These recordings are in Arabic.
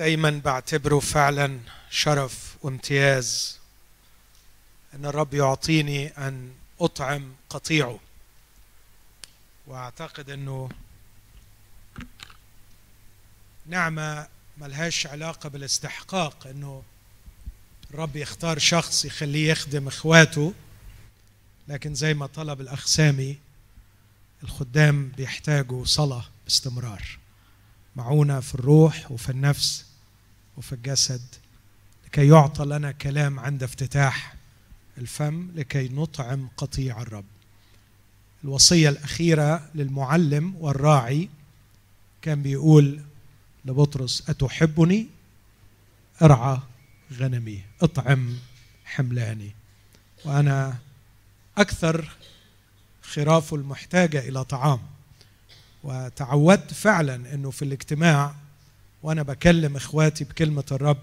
دايما بعتبره فعلا شرف وامتياز. إن الرب يعطيني أن أطعم قطيعه. وأعتقد إنه نعمة ملهاش علاقة بالاستحقاق إنه الرب يختار شخص يخليه يخدم إخواته. لكن زي ما طلب الاخ سامي الخدام بيحتاجوا صلاة باستمرار. معونة في الروح وفي النفس. وفي الجسد لكي يعطى لنا كلام عند افتتاح الفم لكي نطعم قطيع الرب. الوصية الأخيرة للمعلم والراعي كان بيقول لبطرس أتحبني؟ ارعى غنمي اطعم حملاني. وأنا أكثر خراف المحتاجة إلى طعام. وتعودت فعلا إنه في الاجتماع وأنا بكلم إخواتي بكلمة الرب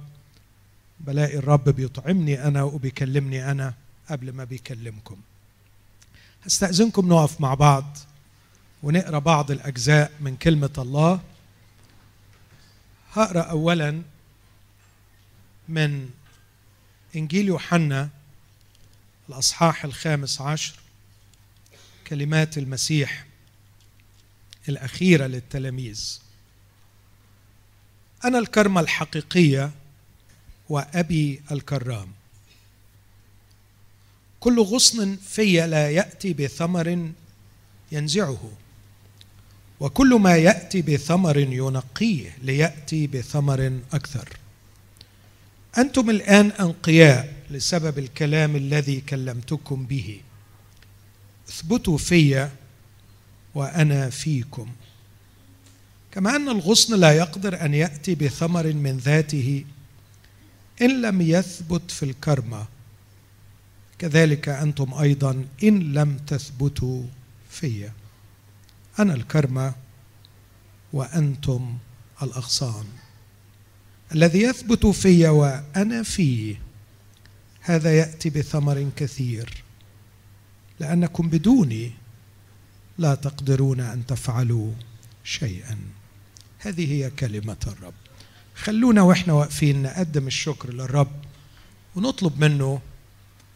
بلاقي الرب بيطعمني أنا وبيكلمني أنا قبل ما بيكلمكم. هستأذنكم نقف مع بعض ونقرأ بعض الأجزاء من كلمة الله. هقرأ اولا من إنجيل يوحنا الأصحاح الخامس عشر كلمات المسيح الأخيرة للتلاميذ. أنا الكرمة الحقيقية وأبي الكرام. كل غصن في لا يأتي بثمر ينزعه وكل ما يأتي بثمر ينقيه ليأتي بثمر أكثر. أنتم الآن أنقياء لسبب الكلام الذي كلمتكم به. اثبتوا في وأنا فيكم. كما أن الغصن لا يقدر أن يأتي بثمر من ذاته إن لم يثبت في الكرمة. كذلك أنتم أيضا إن لم تثبتوا في. أنا الكرمة وأنتم الأغصان. الذي يثبت في وأنا فيه هذا يأتي بثمر كثير لأنكم بدوني لا تقدرون أن تفعلوا شيئا. هذه هي كلمة الرب. خلونا وإحنا واقفين نقدم الشكر للرب ونطلب منه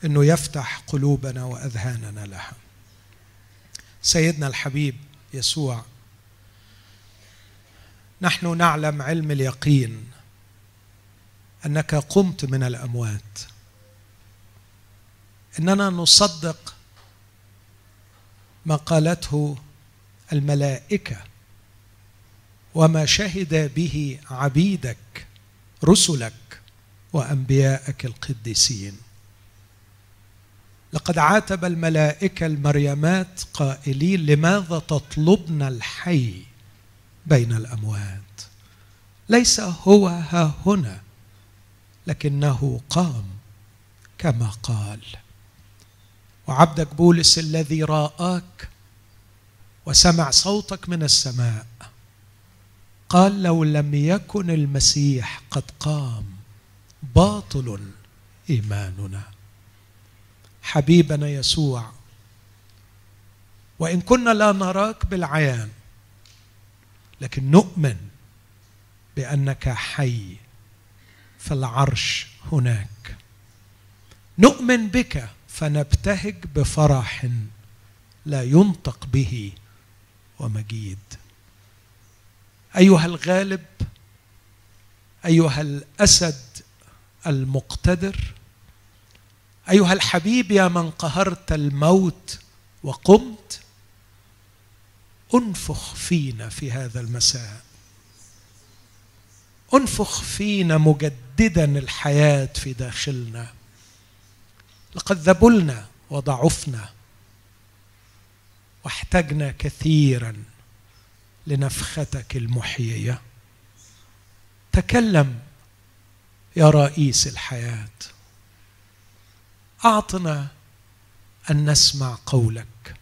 إنه يفتح قلوبنا وأذهاننا لها. سيدنا الحبيب يسوع نحن نعلم علم اليقين أنك قمت من الأموات. إننا نصدق ما قالته الملائكة وما شهد به عبيدك رسلك وأنبياءك القديسين. لقد عاتب الملائكة المريمات قائلين لماذا تطلبن الحي بين الأموات؟ ليس هو ها هنا لكنه قام كما قال. وعبدك بولس الذي رآك وسمع صوتك من السماء قال لو لم يكن المسيح قد قام باطل إيماننا. حبيبنا يسوع وإن كنا لا نراك بالعيان لكن نؤمن بأنك حي في العرش هناك. نؤمن بك فنبتهج بفرح لا ينطق به ومجيد. أيها الغالب أيها الأسد المقتدر أيها الحبيب يا من قهرت الموت وقمت أنفخ فينا في هذا المساء. أنفخ فينا مجددا الحياة في داخلنا. لقد ذبلنا وضعفنا واحتجنا كثيرا. لنفختك المحيية. تكلم يا رئيس الحياة. أعطنا أن نسمع قولك.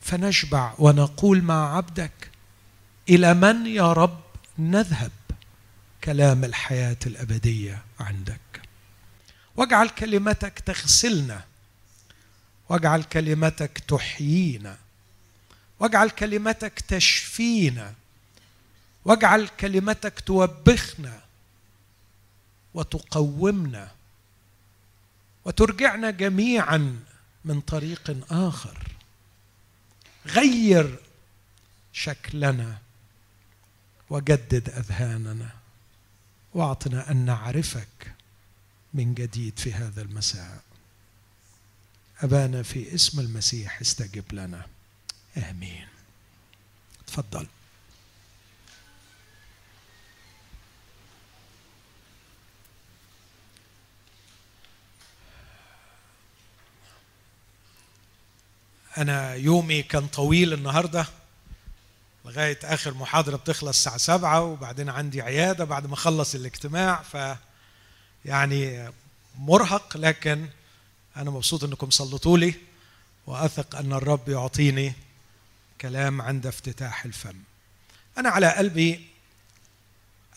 فنشبع ونقول مع عبدك إلى من يا رب نذهب كلام الحياة الأبدية عندك؟ واجعل كلمتك تغسلنا. واجعل كلمتك تحيينا. واجعل كلمتك تشفينا. واجعل كلمتك توبخنا وتقومنا وترجعنا جميعا من طريق آخر. غير شكلنا وجدد أذهاننا وأعطنا أن نعرفك من جديد في هذا المساء. أبانا في اسم المسيح استجب لنا. آمين. تفضل أنا يومي كان طويل النهاردة لغاية آخر محاضرة بتخلص الساعة سبعة وبعدين عندي عيادة بعد ما أخلص الاجتماع ف يعني مرهق لكن أنا مبسوط أنكم صلتوا لي وأثق أن الرب يعطيني كلام عند افتتاح الفم. أنا على قلبي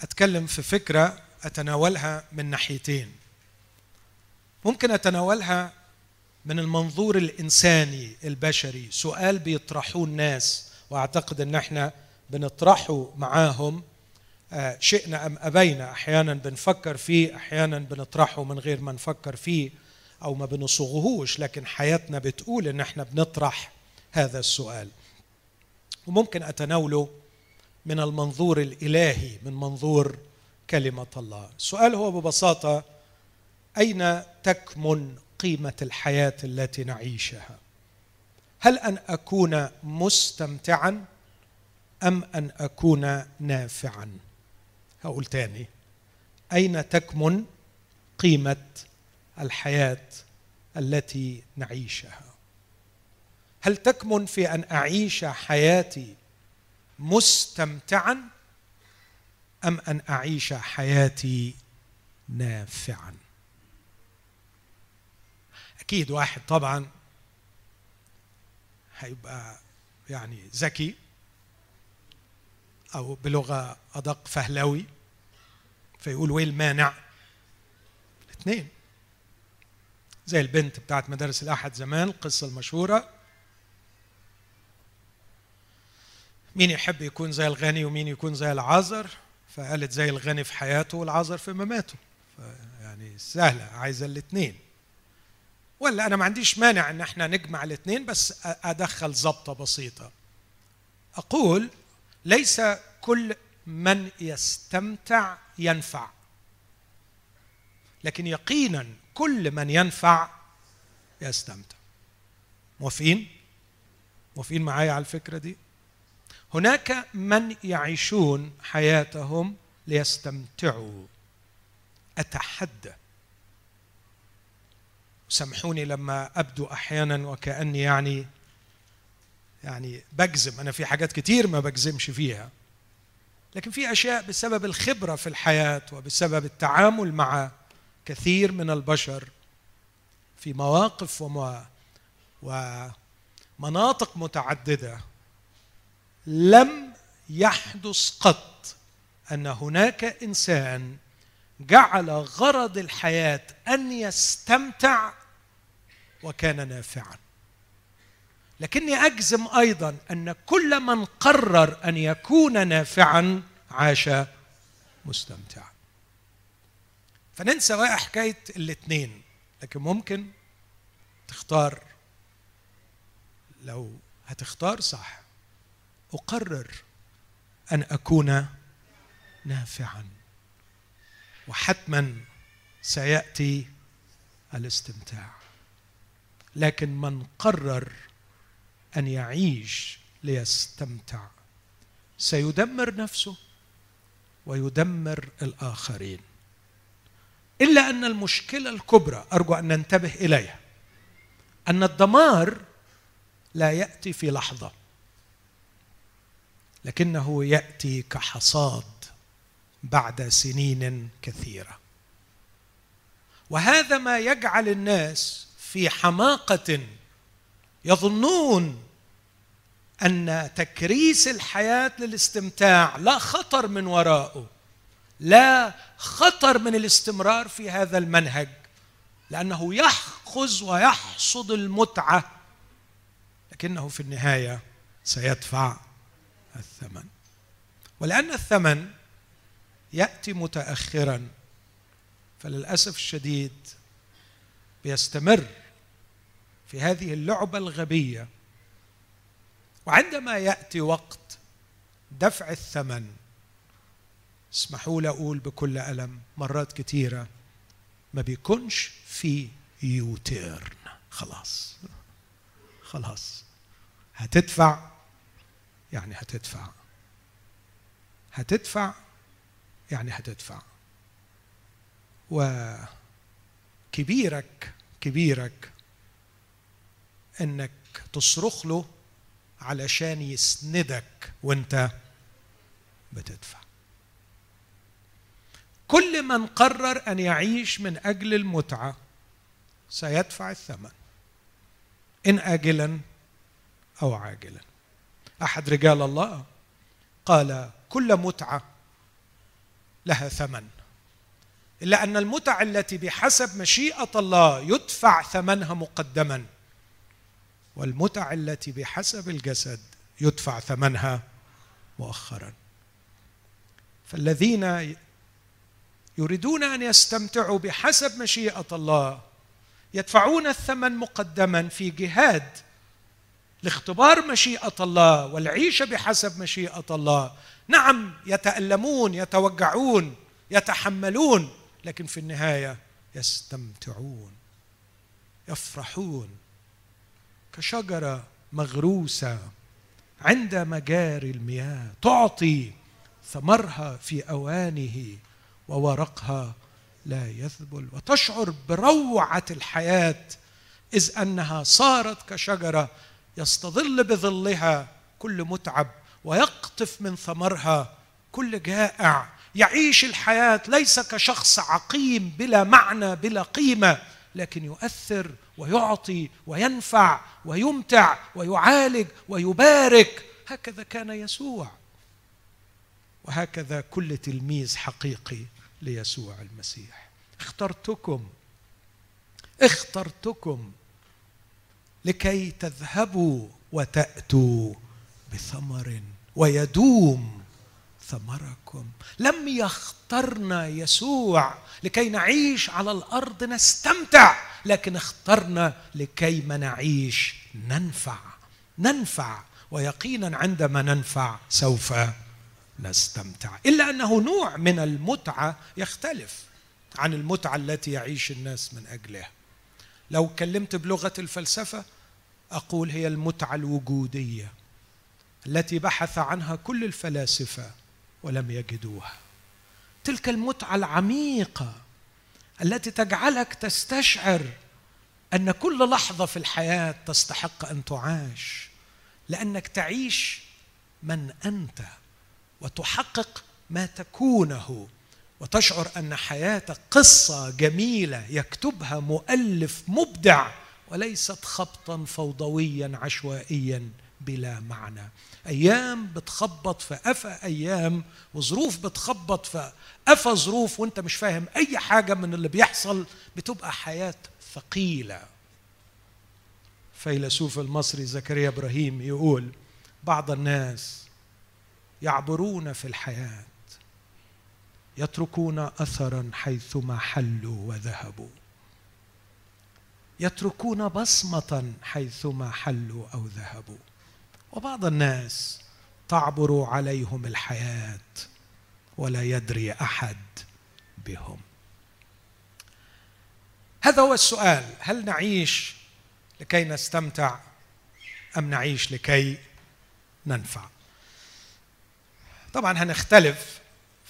أتكلم في فكرة أتناولها من ناحيتين. ممكن أتناولها من المنظور الإنساني البشري. سؤال بيطرحوه الناس وأعتقد إن إحنا بنطرحه معاهم آه، شئنا أم أبينا. أحيانا بنفكر فيه أحيانا بنطرحه من غير ما نفكر فيه أو ما بنصوغهوش. لكن حياتنا بتقول إن إحنا بنطرح هذا السؤال. وممكن أتناوله من المنظور الإلهي من منظور كلمة الله. السؤال هو ببساطة أين تكمن قيمة الحياة التي نعيشها؟ هل أن أكون مستمتعا أم أن أكون نافعا؟ هقول تاني. أين تكمن قيمة الحياة التي نعيشها؟ هل تكمن في أن أعيش حياتي مستمتعا أم أن أعيش حياتي نافعا؟ أكيد واحد طبعا هيبقى يعني ذكي أو بلغة أدق فهلوي فيقول وين المانع؟ الاثنين. زي البنت بتاعت مدارس الأحد زمان القصة المشهورة. مين يحب يكون زي الغني ومين يكون زي العازر؟ فقالت زي الغني في حياته والعازر في مماته. يعني سهلة عايزة الاثنين ولا أنا ما عنديش مانع إن إحنا نجمع الاثنين بس أدخل ضبطة بسيطة. أقول ليس كل من يستمتع ينفع. لكن يقينا كل من ينفع يستمتع. موافقين؟ موافقين معايا على الفكرة دي؟ هناك من يعيشون حياتهم ليستمتعوا. أتحدى. سامحوني لما أبدو أحيانا وكأني يعني يعني بجزم. أنا في حاجات كتير ما بجزمش فيها. لكن في أشياء بسبب الخبرة في الحياة وبسبب التعامل مع كثير من البشر في مواقف ومناطق متعددة. لم يحدث قط أن هناك إنسان جعل غرض الحياة أن يستمتع وكان نافعا. لكني أجزم أيضا أن كل من قرر أن يكون نافعا عاش مستمتعا. فننسى بقى حكاية الاثنين لكن ممكن تختار لو هتختار صح. أقرر أن أكون نافعا. وحتما سيأتي الاستمتاع. لكن من قرر أن يعيش ليستمتع سيدمر نفسه ويدمر الآخرين. إلا أن المشكلة الكبرى أرجو أن ننتبه إليها أن الدمار لا يأتي في لحظة. لكنه يأتي كحصاد بعد سنين كثيرة. وهذا ما يجعل الناس في حماقة يظنون أن تكريس الحياة للاستمتاع لا خطر من وراءه لا خطر من الاستمرار في هذا المنهج لأنه ياخذ ويحصد المتعة لكنه في النهاية سيدفع الثمن. ولأن الثمن يأتي متاخرا فللأسف الشديد بيستمر في هذه اللعبة الغبية. وعندما يأتي وقت دفع الثمن اسمحوا لي أقول بكل ألم مرات كثيره ما بيكونش في يوتيرن. خلاص. خلاص. هتدفع يعني هتدفع. هتدفع يعني هتدفع. وكبيرك كبيرك إنك تصرخ له علشان يسندك وأنت بتدفع. كل من قرر أن يعيش من أجل المتعة سيدفع الثمن إن اجلا أو عاجلا. أحد رجال الله قال كل متعة لها ثمن. إلا أن المتع التي بحسب مشيئة الله يدفع ثمنها مقدما. والمتع التي بحسب الجسد يدفع ثمنها مؤخرا. فالذين يريدون أن يستمتعوا بحسب مشيئة الله يدفعون الثمن مقدما في جهاد لاختبار مشيئة الله والعيشه بحسب مشيئة الله. نعم يتألمون يتوجعون يتحملون لكن في النهاية يستمتعون يفرحون. كشجرة مغروسة عند مجاري المياه تعطي ثمرها في أوانه وورقها لا يذبل وتشعر بروعة الحياة إذ أنها صارت كشجرة يستظل بظلها كل متعب ويقطف من ثمرها كل جائع. يعيش الحياة ليس كشخص عقيم بلا معنى بلا قيمة لكن يؤثر ويعطي وينفع ويمتع ويعالج ويبارك. هكذا كان يسوع. وهكذا كل تلميذ حقيقي ليسوع المسيح. اخترتكم اخترتكم لكي تذهبوا وتأتوا بثمر ويدوم ثمركم. لم يخترنا يسوع لكي نعيش على الأرض نستمتع لكن اخترنا لكي ما نعيش ننفع. ننفع ويقينا عندما ننفع سوف نستمتع. إلا أنه نوع من المتعة يختلف عن المتعة التي يعيش الناس من أجلها. لو كلمت بلغة الفلسفة أقول هي المتعة الوجودية التي بحث عنها كل الفلاسفة ولم يجدوها. تلك المتعة العميقة التي تجعلك تستشعر أن كل لحظة في الحياة تستحق أن تعاش لأنك تعيش من أنت وتحقق ما تكونه وتشعر أن حياتك قصة جميلة يكتبها مؤلف مبدع وليست خبطا فوضويا عشوائيا بلا معنى. أيام بتخبط في قفا أيام وظروف بتخبط في قفا ظروف وأنت مش فاهم أي حاجة من اللي بيحصل بتبقى حياة ثقيلة. فيلسوف المصري زكريا إبراهيم يقول بعض الناس يعبرون في الحياة يتركون اثرا حيثما حلوا وذهبوا. يتركون بصمة حيثما حلوا أو ذهبوا. وبعض الناس تعبر عليهم الحياة ولا يدري أحد بهم. هذا هو السؤال. هل نعيش لكي نستمتع أم نعيش لكي ننفع؟ طبعا هنختلف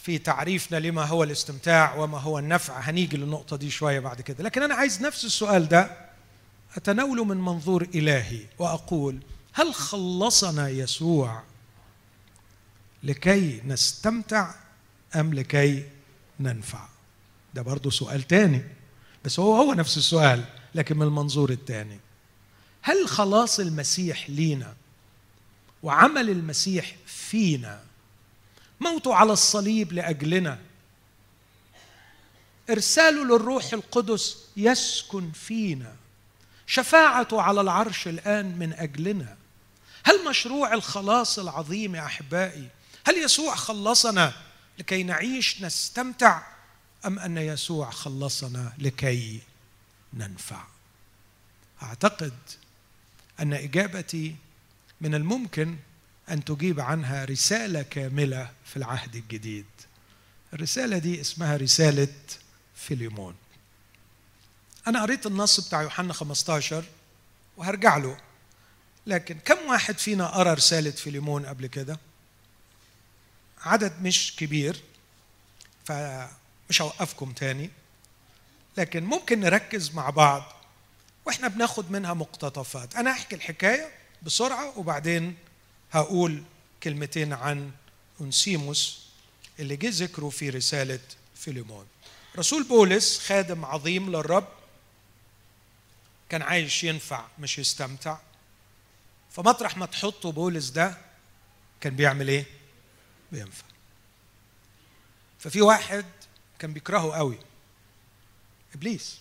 في تعريفنا لما هو الاستمتاع وما هو النفع. هنيجي للنقطة دي شوية بعد كده. لكن أنا عايز نفس السؤال ده أتناوله من منظور إلهي وأقول هل خلصنا يسوع لكي نستمتع أم لكي ننفع؟ ده برضه سؤال تاني. بس هو هو نفس السؤال لكن من المنظور الثاني هل خلاص المسيح لينا وعمل المسيح فينا موته على الصليب لأجلنا. إرساله للروح القدس يسكن فينا. شفاعته على العرش الآن من أجلنا. هل مشروع الخلاص العظيم يا أحبائي؟ هل يسوع خلصنا لكي نعيش نستمتع؟ أم أن يسوع خلصنا لكي ننفع؟ أعتقد أن إجابتي من الممكن أن تجيب عنها رسالة كاملة في العهد الجديد. الرسالة دي اسمها رسالة فيليمون. أنا قريت النص بتاع يوحنا 15 وهرجع له. لكن كم واحد فينا قرأ رسالة فيليمون قبل كده؟ عدد مش كبير فمش هوقفكم تاني. لكن ممكن نركز مع بعض وإحنا بناخد منها مقتطفات. أنا أحكي الحكاية بسرعة وبعدين هقول كلمتين عن انسيموس اللي جه ذكره في رسالة فيليمون. رسول بولس خادم عظيم للرب كان عايش ينفع مش يستمتع. فمطرح ما تحطه بولس ده كان بيعمل إيه؟ بينفع. ففي واحد كان بيكرهه قوي إبليس.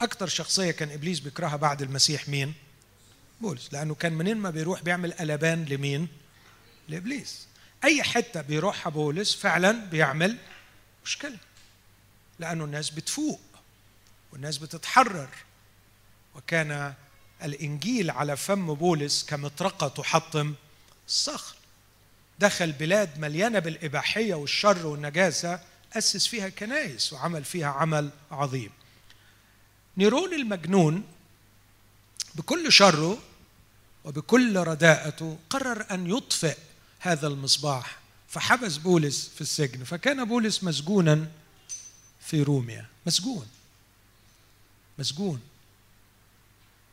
أكتر شخصية كان إبليس بيكرهها بعد المسيح مين؟ بولس لأنه كان منين ما بيروح بيعمل قلبان لمين؟ لإبليس. أي حتة بيروحها بولس فعلا بيعمل مشكلة لأنه الناس بتفوق والناس بتتحرر. وكان الإنجيل على فم بولس كمطرقة تحطم الصخر. دخل بلاد مليانة بالإباحية والشر والنجاسة أسس فيها كنائس وعمل فيها عمل عظيم. نيرون المجنون بكل شره وبكل رداءته قرر أن يطفئ هذا المصباح. فحبس بولس في السجن. فكان بولس مسجونا في روميا. مسجون. مسجون.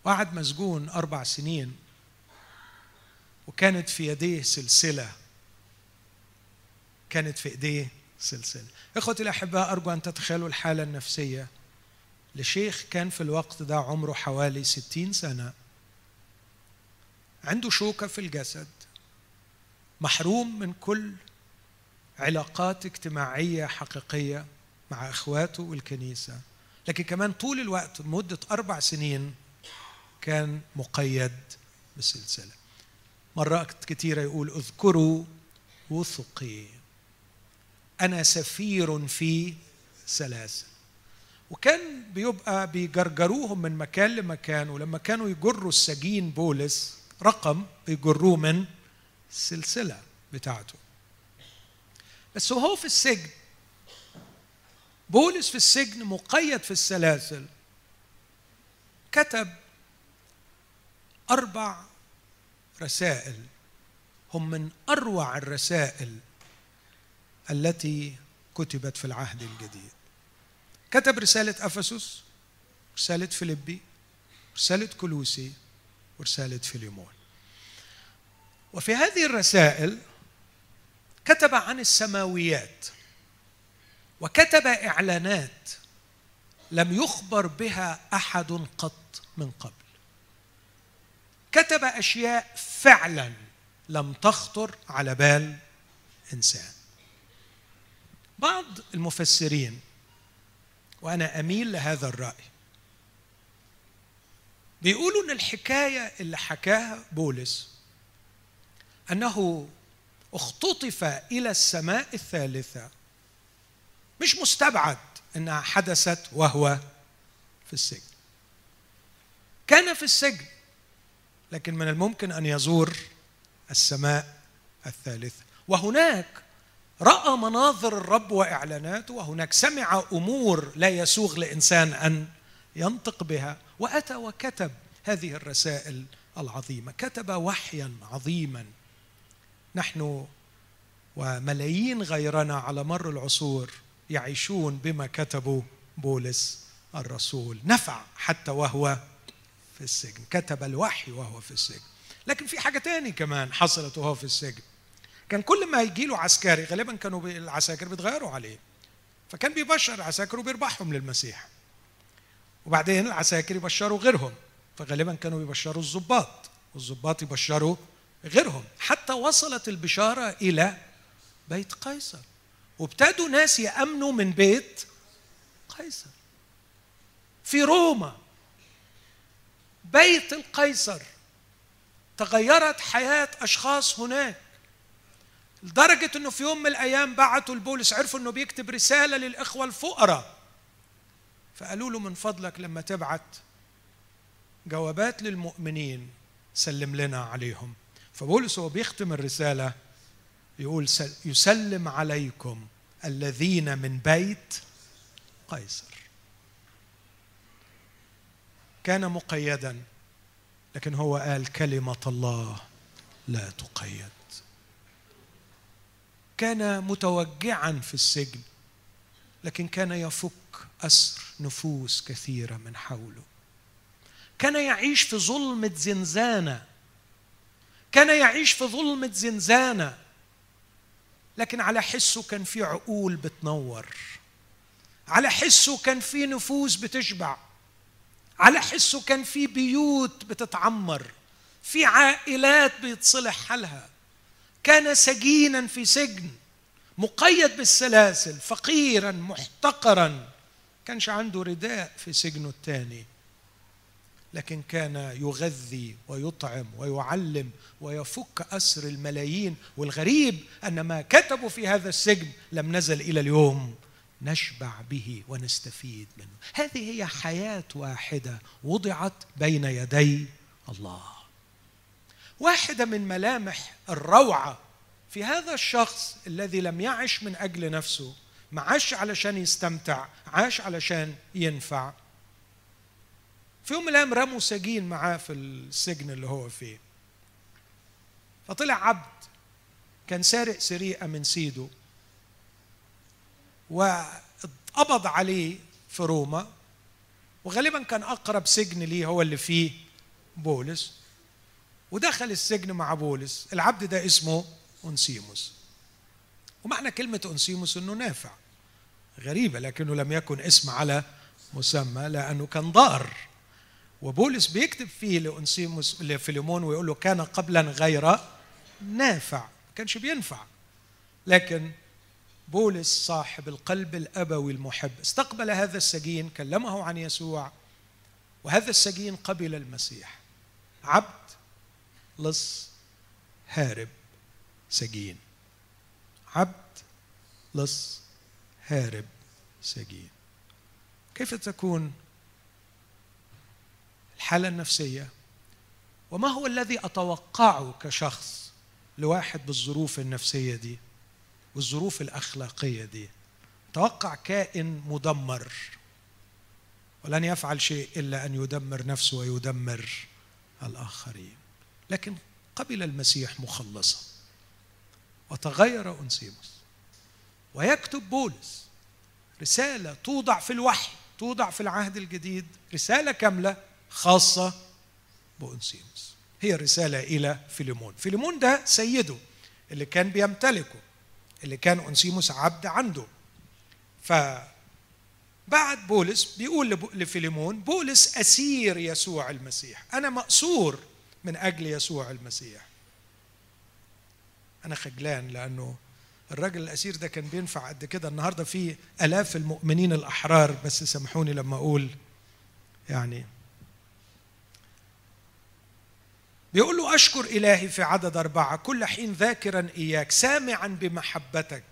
وقعد مسجون أربع سنين. وكانت في يديه سلسلة. كانت في ايديه سلسلة. إخوتي الأحباء أرجو أن تتخيلوا الحالة النفسية. لشيخ كان في الوقت ده عمره حوالي ستين سنة. عنده شوكة في الجسد محروم من كل علاقات اجتماعية حقيقية مع إخواته والكنيسة. لكن كمان طول الوقت لمده أربع سنين كان مقيد بسلسلة. مرات كثيره يقول اذكروا وثقي أنا سفير في سلاسل. وكان بيبقى بيجرجروهم من مكان لمكان ولما كانوا يجروا السجين بولس رقم بيجروه من السلسله بتاعته. بس وهو في السجن بولس في السجن مقيد في السلاسل كتب أربع رسائل هم من أروع الرسائل التي كتبت في العهد الجديد. كتب رسالة أفسس رسالة فيليبي رسالة كلوسي ورسالة فيليمون. وفي هذه الرسائل كتب عن السماويات وكتب إعلانات لم يخبر بها أحد قط من قبل. كتب أشياء فعلا لم تخطر على بال إنسان. بعض المفسرين وأنا أميل لهذا الرأي بيقولوا إن الحكاية اللي حكاها بولس أنه اختطف إلى السماء الثالثة. مش مستبعد إنها حدثت وهو في السجن. كان في السجن لكن من الممكن أن يزور السماء الثالثة. وهناك رأى مناظر الرب وإعلاناته وهناك سمع أمور لا يسوغ لإنسان أن ينطق بها. وأتى وكتب هذه الرسائل العظيمة. كتب وحيا عظيما. نحن وملايين غيرنا على مر العصور يعيشون بما كتبه بولس الرسول. نفع حتى وهو في السجن. كتب الوحي وهو في السجن. لكن في حاجة تاني كمان حصلت وهو في السجن. كان كل ما يجي له عسكري غالبا كانوا العساكر بيتغيروا عليه. فكان بيبشر العساكر وبيربحهم للمسيح. وبعدين العساكر يبشروا غيرهم. فغالبا كانوا بيبشروا الضباط والضباط يبشروا غيرهم. حتى وصلت البشارة إلى بيت قيصر. وابتدوا ناس يأمنوا من بيت قيصر. في روما بيت القيصر تغيرت حياة أشخاص هناك لدرجة إنه في يوم من الأيام بعتوا لبولس عرفوا إنه بيكتب رسالة للإخوة الفقراء. فقالوا له من فضلك لما تبعت جوابات للمؤمنين سلم لنا عليهم. فبولس هو بيختم الرسالة يقول يسلم عليكم الذين من بيت قيصر. كان مقيدا لكن هو قال كلمة الله لا تقيد. كان متوجعا في السجن لكن كان يفك. أسر نفوس كثيرة من حوله. كان يعيش في ظلمة زنزانة. كان يعيش في ظلمة زنزانة. لكن على حسه كان في عقول بتنور. على حسه كان في نفوس بتشبع. على حسه كان في بيوت بتتعمر. في عائلات بيتصلح حالها. كان سجينا في سجن. مقيد بالسلاسل. فقيرا محتقرا. كانش عنده رداء في سجنه الثاني لكن كان يغذي ويطعم ويعلم ويفك أسر الملايين والغريب أن ما كتبوا في هذا السجن لم نزل إلى اليوم. نشبع به ونستفيد منه. هذه هي حياة واحدة وضعت بين يدي الله. واحدة من ملامح الروعة في هذا الشخص الذي لم يعش من أجل نفسه. ما عاش علشان يستمتع عاش علشان ينفع. في يوم من الأيام رموا سجين معاه في السجن اللي هو فيه. فطلع عبد كان سارق سرقه من سيده واتقبض عليه في روما وغالبا كان أقرب سجن ليه هو اللي فيه بولس. ودخل السجن مع بولس. العبد ده اسمه أنسيموس ومعنى كلمة أنسيموس أنه نافع. غريبة لكنه لم يكن اسم على مسمى لأنه كان ضار. وبولس بيكتب فيه لأنسيموس لفيليمون ويقول له كان قبلا غير نافع ما كانش بينفع. لكن بولس صاحب القلب الأبوي المحب استقبل هذا السجين كلمه عن يسوع وهذا السجين قبل المسيح. عبد لص هارب سجين. عبد لص هارب سجين. كيف تكون الحالة النفسية؟ وما هو الذي أتوقعه كشخص لواحد بالظروف النفسية دي والظروف الأخلاقية دي؟ توقع كائن مدمر. ولن يفعل شيء إلا أن يدمر نفسه ويدمر الآخرين. لكن قبل المسيح مخلصا. وتغير أنسيموس ويكتب بولس رسالة توضع في الوحي توضع في العهد الجديد رسالة كاملة خاصة بأنسيموس هي رسالة إلى فيليمون. فيليمون ده سيده اللي كان بيمتلكه اللي كان أنسيموس عبد عنده. فبعد بولس بيقول لفيليمون بولس أسير يسوع المسيح. أنا مأسور من أجل يسوع المسيح. أنا خجلان لأنه الراجل الأسير ده كان بينفع قد كده. النهارده في آلاف المؤمنين الأحرار بس سامحوني لما أقول يعني. بيقول له أشكر إلهي في عدد أربعة كل حين ذاكرا إياك سامعا بمحبتك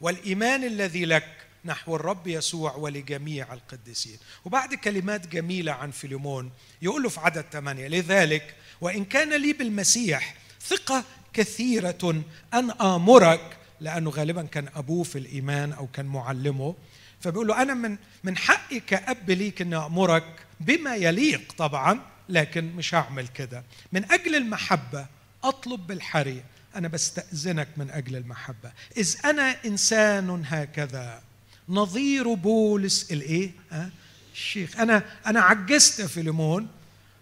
والإيمان الذي لك نحو الرب يسوع ولجميع القديسين. وبعد كلمات جميلة عن فيليمون يقول له في عدد ثمانية لذلك وإن كان لي بالمسيح ثقة كثيرة أن آمرك لأنه غالبا كان أبوه في الإيمان أو كان معلمه. فبيقول له أنا من من حقي كأب ليك أن أمرك بما يليق طبعا لكن مش هعمل كده. من أجل المحبة أطلب بالحري. أنا بستأذنك من أجل المحبة. إذ أنا إنسان هكذا نظير بولس الإيه؟ أه؟ الشيخ. أنا أنا عجزت يا فيليمون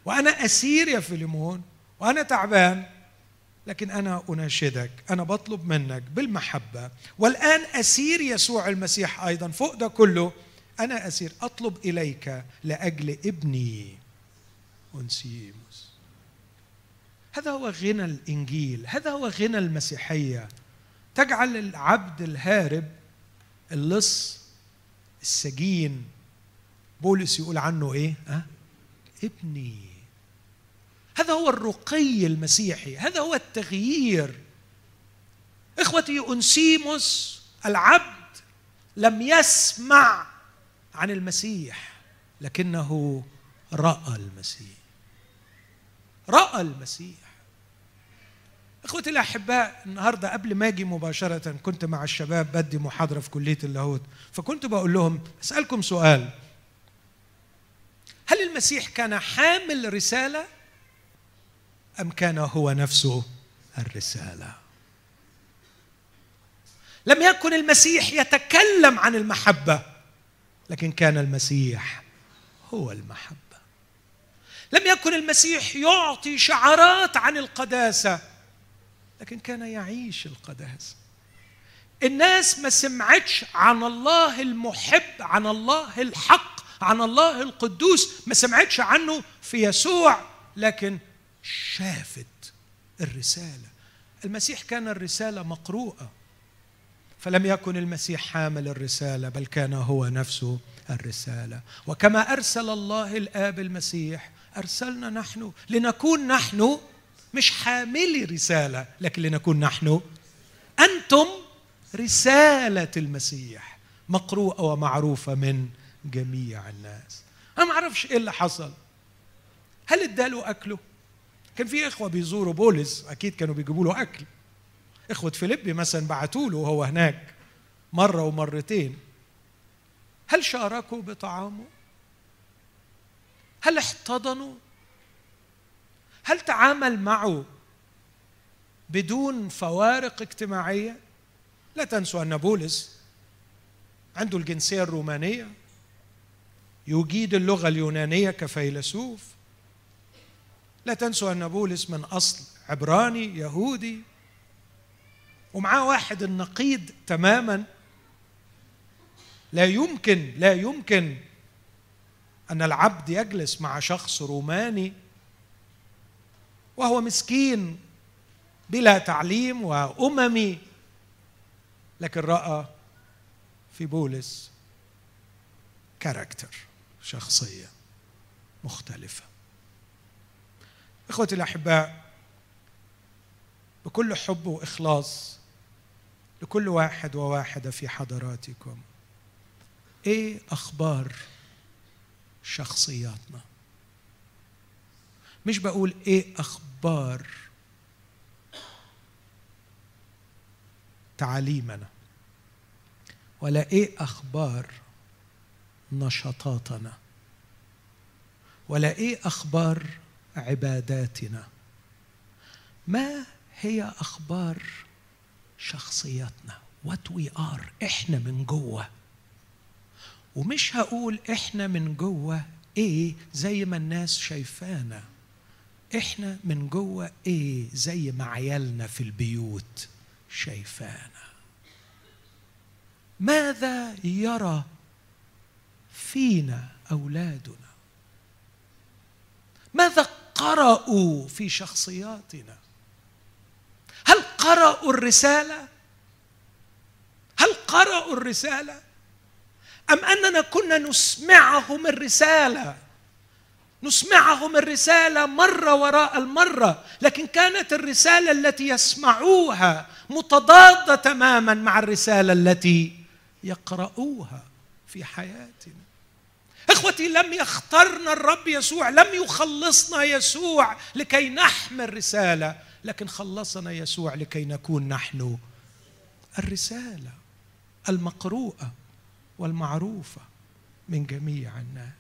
وأنا أسير يا فيليمون وأنا تعبان. لكن أنا أناشدك أنا بطلب منك بالمحبة. والآن أسير يسوع المسيح أيضا فوق ده كله. أنا أسير أطلب إليك لأجل ابني. أنسيموس. هذا هو غنى الإنجيل هذا هو غنى المسيحية. تجعل العبد الهارب اللص السجين. بولس يقول عنه إيه؟ أه؟ ابني. هذا هو الرقي المسيحي هذا هو التغيير. إخوتي انسيموس العبد لم يسمع عن المسيح لكنه رأى المسيح. رأى المسيح. إخوتي الأحباء النهارده قبل ما أجي مباشرة كنت مع الشباب بدي محاضرة في كلية اللاهوت فكنت بقول لهم أسألكم سؤال. هل المسيح كان حامل رسالة؟ أم كان هو نفسه الرسالة؟ لم يكن المسيح يتكلم عن المحبة لكن كان المسيح هو المحبة. لم يكن المسيح يعطي شعارات عن القداسة لكن كان يعيش القداسة. الناس ما سمعتش عن الله المحب عن الله الحق عن الله القدوس ما سمعتش عنه في يسوع لكن شافت الرسالة. المسيح كان الرسالة مقروءة. فلم يكن المسيح حامل الرسالة بل كان هو نفسه الرسالة. وكما أرسل الله الآب المسيح أرسلنا نحن لنكون نحن مش حاملي رسالة لكن لنكون نحن أنتم رسالة المسيح مقروءة ومعروفة من جميع الناس. أنا ما أعرفش إيه اللي حصل. هل اداله أكله؟ كان في إخوة بيزوروا بولس أكيد كانوا بيجيبوا له أكل. إخوة فيليبي مثلا بعتوا له وهو هناك مرة ومرتين. هل شاركوا بطعامه؟ هل احتضنوا؟ هل تعامل معه بدون فوارق اجتماعية؟ لا تنسوا أن بولس عنده الجنسية الرومانية. يجيد اللغة اليونانية كفيلسوف. لا تنسوا أن بولس من أصل عبراني يهودي. ومعاه واحد النقيض تماما. لا يمكن لا يمكن أن العبد يجلس مع شخص روماني وهو مسكين بلا تعليم وأممي. لكن رأى في بولس كاركتر شخصية مختلفة. إخوتي الأحباء بكل حب وإخلاص لكل واحد وواحدة في حضراتكم إيه أخبار شخصياتنا؟ مش بقول إيه أخبار تعاليمنا ولا إيه أخبار نشاطاتنا ولا إيه أخبار عباداتنا. ما هي أخبار شخصياتنا؟ what we are إحنا من جوه. ومش هقول إحنا من جوه إيه زي ما الناس شايفانا. إحنا من جوه إيه زي ما عيالنا في البيوت شايفانا. ماذا يرى فينا أولادنا؟ ماذا قرأوا في شخصياتنا؟ هل قرأوا الرسالة؟ هل قرأوا الرسالة؟ أم أننا كنا نسمعهم الرسالة؟ نسمعهم الرسالة مرة وراء المرة لكن كانت الرسالة التي يسمعوها متضادة تماما مع الرسالة التي يقرؤوها في حياتنا. إخوتي لم يخترنا الرب يسوع لم يخلصنا يسوع لكي نحمل رسالة لكن خلصنا يسوع لكي نكون نحن الرسالة المقروءة والمعروفة من جميع الناس.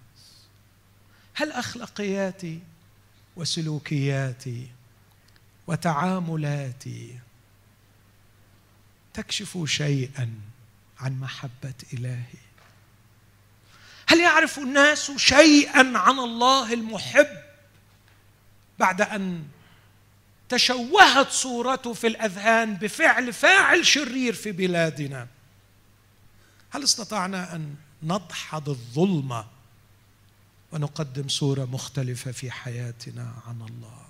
هل أخلاقياتي وسلوكياتي وتعاملاتي تكشف شيئا عن محبة إلهي؟ هل يعرف الناس شيئا عن الله المحب بعد أن تشوهت صورته في الأذهان بفعل فاعل شرير في بلادنا؟ هل استطعنا أن نضحض الظلمه ونقدم صورة مختلفة في حياتنا عن الله؟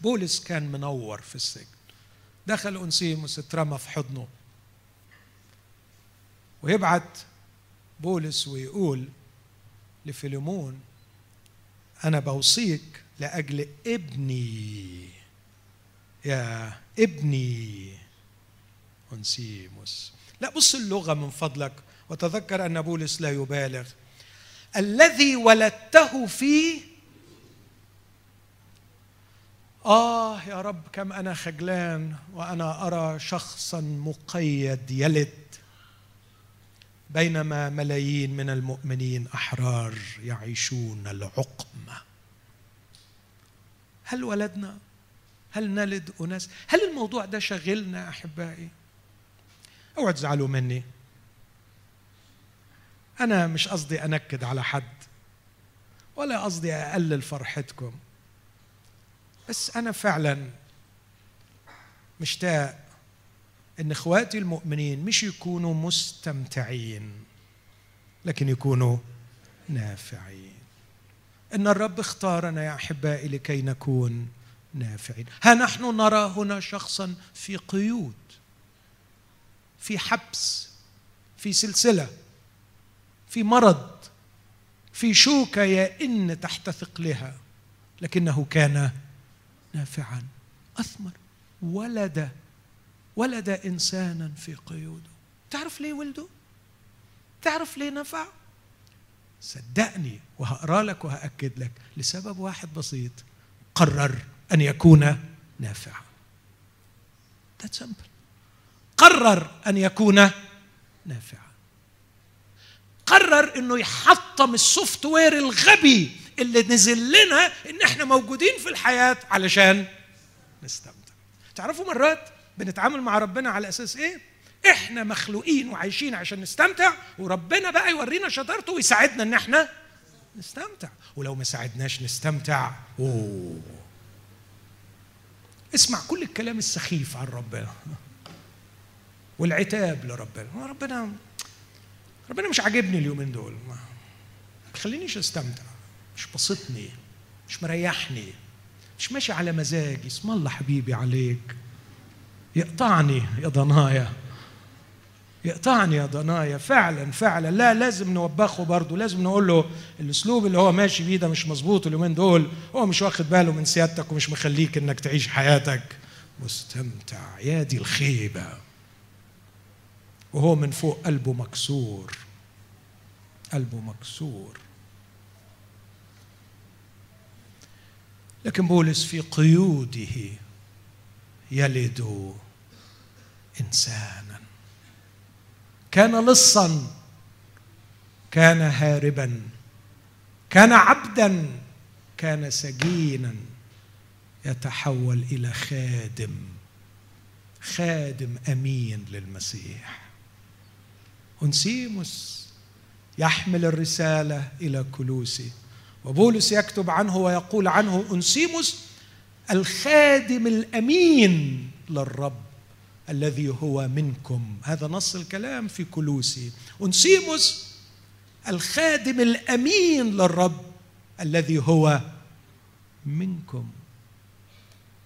بولس كان منور في السجن. دخل أنسيموس اترمى في حضنه. ويبعت بولس ويقول لفيليمون أنا بوصيك لأجل ابني. يا ابني. أنسيموس لا بص اللغة من فضلك وتذكر أن بولس لا يبالغ. الذي ولدته فيه آه يا رب كم أنا خجلان وأنا أرى شخصا مقيد يلد. بينما ملايين من المؤمنين أحرار يعيشون العقمة هل ولدنا؟ هل نلد أناس؟ هل الموضوع ده شغلنا أحبائي؟ اوعوا تزعلوا مني أنا مش قصدي أنكد على حد ولا قصدي أقلل فرحتكم بس أنا فعلا مشتاق إن إخواتي المؤمنين مش يكونوا مستمتعين لكن يكونوا نافعين. إن الرب اختارنا يا أحبائي لكي نكون نافعين. ها نحن نرى هنا شخصا في قيود في حبس في سلسلة في مرض في شوكة يئن تحت ثقلها لكنه كان نافعا. أثمر ولد ولد إنسانا في قيوده. تعرف ليه ولده؟ تعرف ليه نفع صدقني وهقرأ لك وهأكد لك لسبب واحد بسيط. قرر أن يكون نافعا. قرر أن يكون نافعا. قرر إنه يحطم السوفت وير الغبي اللي نزل لنا إن إحنا موجودين في الحياة علشان نستمتع. تعرفوا مرات بنتعامل مع ربنا على أساس إيه؟ إحنا مخلوقين وعايشين عشان نستمتع وربنا بقى يورينا شطارته ويساعدنا إن إحنا نستمتع. ولو ما ساعدناش نستمتع أوه. اسمع كل الكلام السخيف عن ربنا. والعتاب لربنا. ربنا ربنا مش عاجبني اليومين دول. ما خلينيش أستمتع. مش بسطني مش مريحني مش ماشي على مزاجي. اسم الله حبيبي عليك. يقطعني يا ضنايا. يقطعني يا ضنايا. فعلا فعلا. لا لازم نوبخه برضه. لازم نقول له الأسلوب اللي هو ماشي بيه ده مش مظبوط اليومين دول. هو مش واخد باله من سيادتك ومش مخليك إنك تعيش حياتك. مستمتع. يا دي الخيبة. وهو من فوق قلبه مكسور. قلبه مكسور. لكن بولس في قيوده يلد إنسانا. كان لصا كان هاربا كان عبدا كان سجينا يتحول إلى خادم خادم أمين للمسيح. انسيموس يحمل الرسالة إلى كلوسي وبولس يكتب عنه ويقول عنه انسيموس الخادم الأمين للرب. الذي هو منكم. هذا نص الكلام في كلوسي. انسيموس الخادم الأمين للرب الذي هو منكم.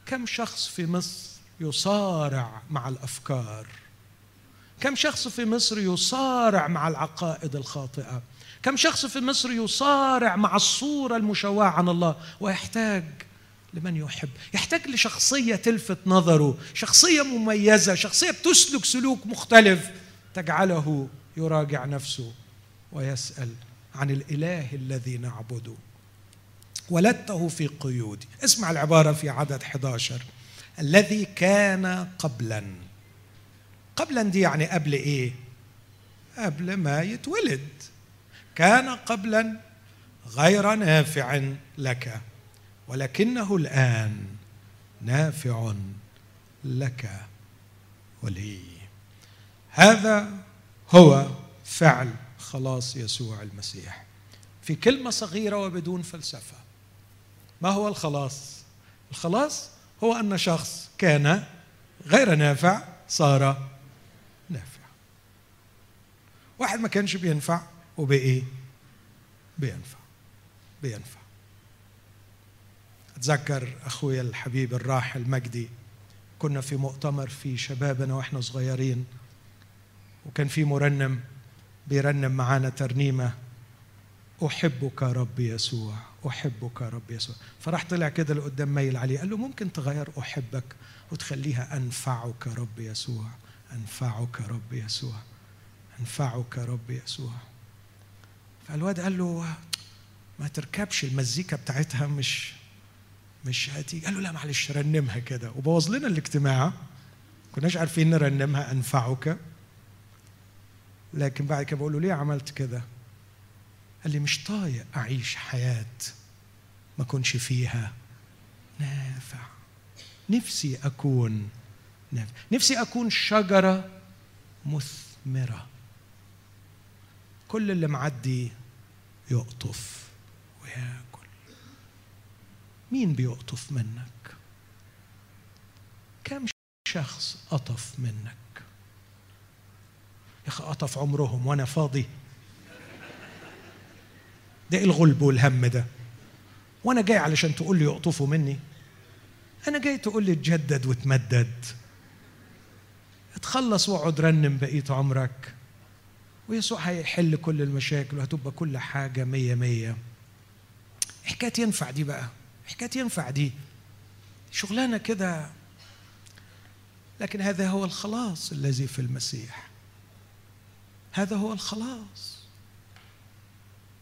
كم شخص في مصر يصارع مع الأفكار؟ كم شخص في مصر يصارع مع العقائد الخاطئة؟ كم شخص في مصر يصارع مع الصورة المشوهه عن الله؟ ويحتاج لمن يحب. يحتاج لشخصية تلفت نظره شخصية مميزة شخصية بتسلك سلوك مختلف. تجعله يراجع نفسه ويسأل عن الإله الذي نعبده ولدته في قيود. اسمع العبارة في عدد 11 الذي كان قبلا. قبلا دي يعني قبل إيه؟ قبل ما يتولد. كان قبلا غير نافع لك. ولكنه الآن نافع لك ولي. هذا هو فعل خلاص يسوع المسيح. في كلمة صغيرة وبدون فلسفة. ما هو الخلاص؟ الخلاص هو أن شخص كان غير نافع صار نافع. واحد ما كانش بينفع وبايه بينفع. بينفع. أتذكر اخويا الحبيب الراحل مجدي كنا في مؤتمر في شبابنا وإحنا صغيرين وكان في مرنم بيرنم معانا ترنيمة أحبك رب يسوع أحبك رب يسوع. فراح طلع كده لقدام ميل عليه قال له ممكن تغير أحبك وتخليها أنفعك رب يسوع أنفعك رب يسوع أنفعك رب يسوع. فالواد قال له ما تركبش المزيكا بتاعتها مش مش هتيجي. قال له لا معلش رنمها كده. وبوظ لنا الاجتماع. كناش عارفين نرنمها أنفعك. لكن بعد كده بقول له ليه عملت كده؟ قال لي مش طايق أعيش حياة ما كنش فيها نافع. نفسي أكون نافع. نفسي أكون شجرة مثمرة. كل اللي معدي يقطف وياكل. مين بيقطف منك؟ كم شخص قطف منك؟ يا أخي قطف عمرهم وأنا فاضي. ده إيه الغلب والهم ده؟ وأنا جاي علشان تقول لي يقطفوا مني. أنا جاي تقول لي تجدد وتمدد اتخلص واقعد رنم بقيه عمرك. ويسوع هيحل كل المشاكل وهتبقى كل حاجة مية مية. حكاية ينفع دي بقى. حكاية ينفع دي. شغلانة كده. لكن هذا هو الخلاص الذي في المسيح. هذا هو الخلاص.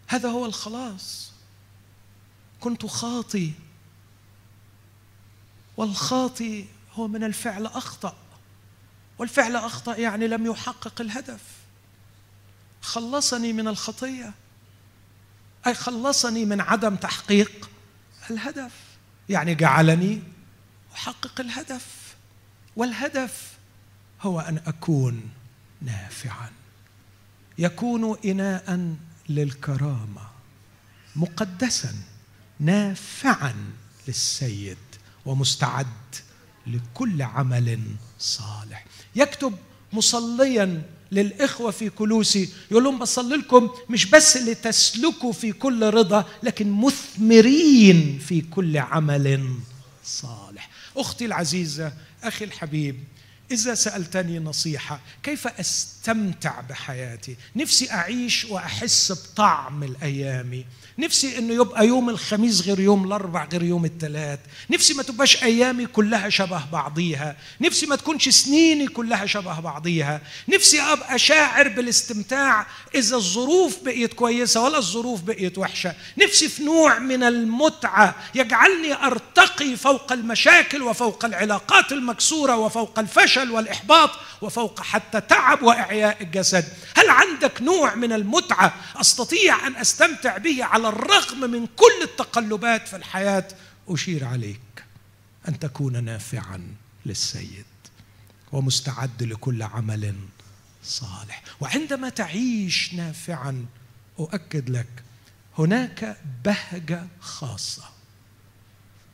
هذا هو الخلاص. كنت خاطي. والخاطي هو من الفعل أخطأ. والفعل أخطأ يعني لم يحقق الهدف. خلصني من الخطية. أي خلصني من عدم تحقيق. الهدف. يعني جعلني أحقق الهدف. والهدف هو أن أكون نافعا. يكون اناء للكرامة. مقدسا. نافعا للسيد. ومستعد لكل عمل صالح. يكتب مصليا للإخوة في كلوسي. يقول لهم بصلي لكم مش بس لتسلكوا في كل رضا لكن مثمرين في كل عمل صالح. أختي العزيزة أخي الحبيب إذا سألتني نصيحة كيف أستمتع بحياتي؟ نفسي أعيش وأحس بطعم الأيام. نفسي إنه يبقى يوم الخميس غير يوم الأربع غير يوم الثلاث. نفسي ما تبقاش أيامي كلها شبه بعضيها. نفسي ما تكونش سنيني كلها شبه بعضيها. نفسي أبقى شاعر بالاستمتاع إذا الظروف بقيت كويسة ولا الظروف بقيت وحشة. نفسي في نوع من المتعة يجعلني أرتقي فوق المشاكل وفوق العلاقات المكسورة وفوق الفشل والإحباط وفوق حتى تعب وإعياء الجسد. هل عندك نوع من المتعة أستطيع أن أستمتع به على الرغم من كل التقلبات في الحياة أشير عليك أن تكون نافعا للسيد ومستعد لكل عمل صالح. وعندما تعيش نافعا أؤكد لك هناك بهجة خاصة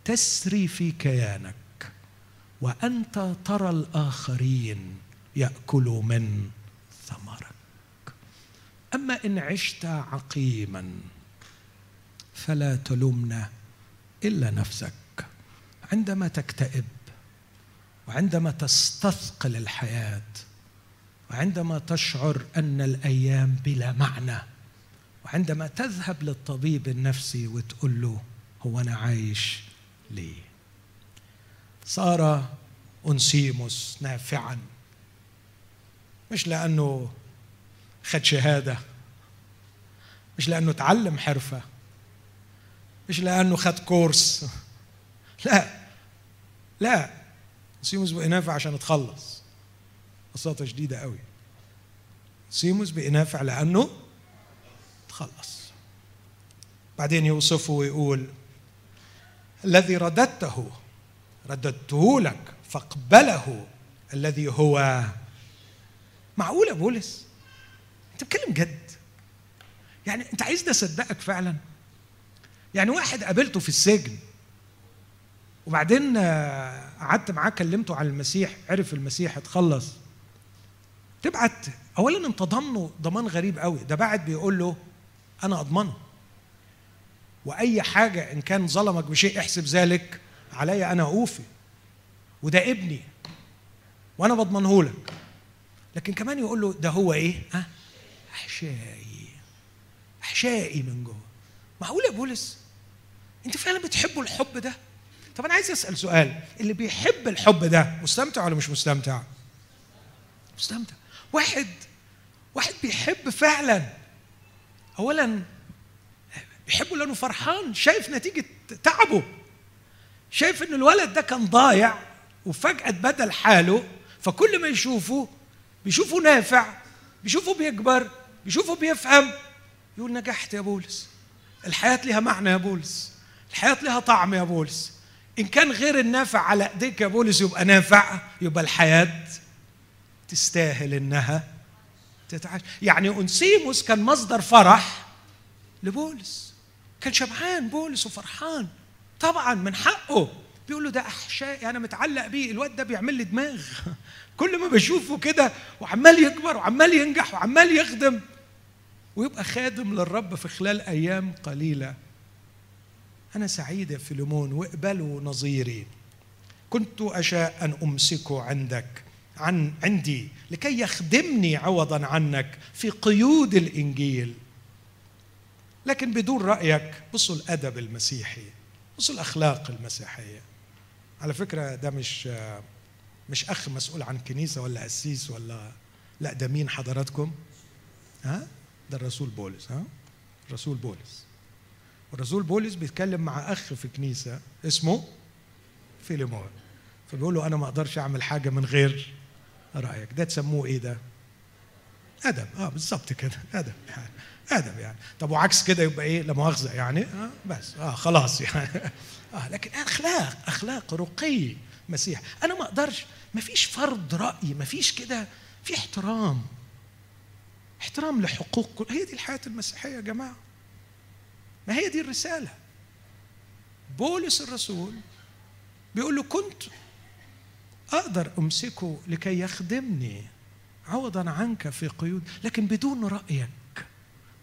تسري في كيانك وأنت ترى الآخرين يأكلوا من ثمرك. أما إن عشت عقيما فلا تلومنا إلا نفسك. عندما تكتئب وعندما تستثقل الحياة وعندما تشعر أن الأيام بلا معنى وعندما تذهب للطبيب النفسي وتقول له هو أنا عايش ليه؟ صار انسيموس نافعا. مش لأنه خد شهادة مش لأنه تعلم حرفة مش لأنه خد كورس. لا. لا. سيموس بقى نافع عشان اتخلص بساطة شديدة قوي. سيموس بقى نافع لأنه تخلص. بعدين يوصفه ويقول الذي رددته رددته لك فاقبله الذي هو معقول يا بولس؟ أنت بتتكلم جد. يعني أنت عايزني أصدقك فعلا؟ يعني واحد قابلته في السجن وبعدين آه، قعدت معاه كلمته عن المسيح عرف المسيح اتخلص. تبعت اولا انت ضمنه ضمان غريب قوي. ده بعد بيقول له أنا أضمنه. وأي حاجة إن كان ظلمك بشيء احسب ذلك علي أنا أوفي. وده ابني وأنا بضمنه لك. لكن كمان يقول له ده هو إيه؟ ها؟ أحشائي. أحشائي من جوه. معقول يا بولس؟ انت فعلا بتحبوا الحب ده؟ طب أنا عايز أسأل سؤال اللي بيحب الحب ده مستمتع ولا مش مستمتع؟ مستمتع. واحد واحد بيحب فعلا اولا بيحبه لأنه فرحان شايف نتيجة تعبه. شايف إن الولد ده كان ضايع وفجأة اتبدل حاله فكل ما يشوفه بيشوفه نافع بيشوفه بيكبر بيشوفه بيفهم يقول نجحت يا بولس. الحياة لها معنى يا بولس. الحياة لها طعم يا بولس. إن كان غير النافع على إيديك يا بولس يبقى نافع يبقى الحياة تستاهل إنها تتعاش. يعني أنسيموس كان مصدر فرح لبولس. كان شبعان بولس وفرحان. طبعا من حقه. بيقول له ده احشائي أنا متعلق بيه. الواد ده بيعمل لي دماغ. كل ما بشوفه كده وعمال يكبر وعمال ينجح وعمال يخدم ويبقى خادم للرب في خلال أيام قليلة. أنا سعيد يا فيلمون واقبلوا نظيري. كنت أشاء أن امسكه عندك عن عندي لكي يخدمني عوضا عنك في قيود الإنجيل. لكن بدون رأيك بصوا الأدب المسيحي بصوا الأخلاق المسيحية. على فكرة ده مش مش أخ مسؤول عن كنيسة ولا قسيس ولا لا ده مين حضراتكم؟ ها؟ ده الرسول بولس ها؟ الرسول بولس. والرسول بولس بيتكلم مع أخ في كنيسة اسمه فيليمون. فبيقول له أنا ما أقدرش أعمل حاجة من غير رأيك. ده تسموه إيه ده؟ أدب. آه بالظبط كده. أدب يعني. أدب يعني. طب وعكس كده يبقى إيه؟ لا مؤاخذة يعني. آه بس. آه خلاص يعني. آه لكن أخلاق أخلاق رقي مسيح. أنا ما أقدرش. ما فيش فرض رأي. ما فيش كده. في احترام. احترام لحقوق كل هي دي الحياة المسيحية يا جماعة. ما هي دي الرسالة؟ بولس الرسول بيقول له كنت أقدر أمسكه لكي يخدمني عوضا عنك في قيود لكن بدون رأيك.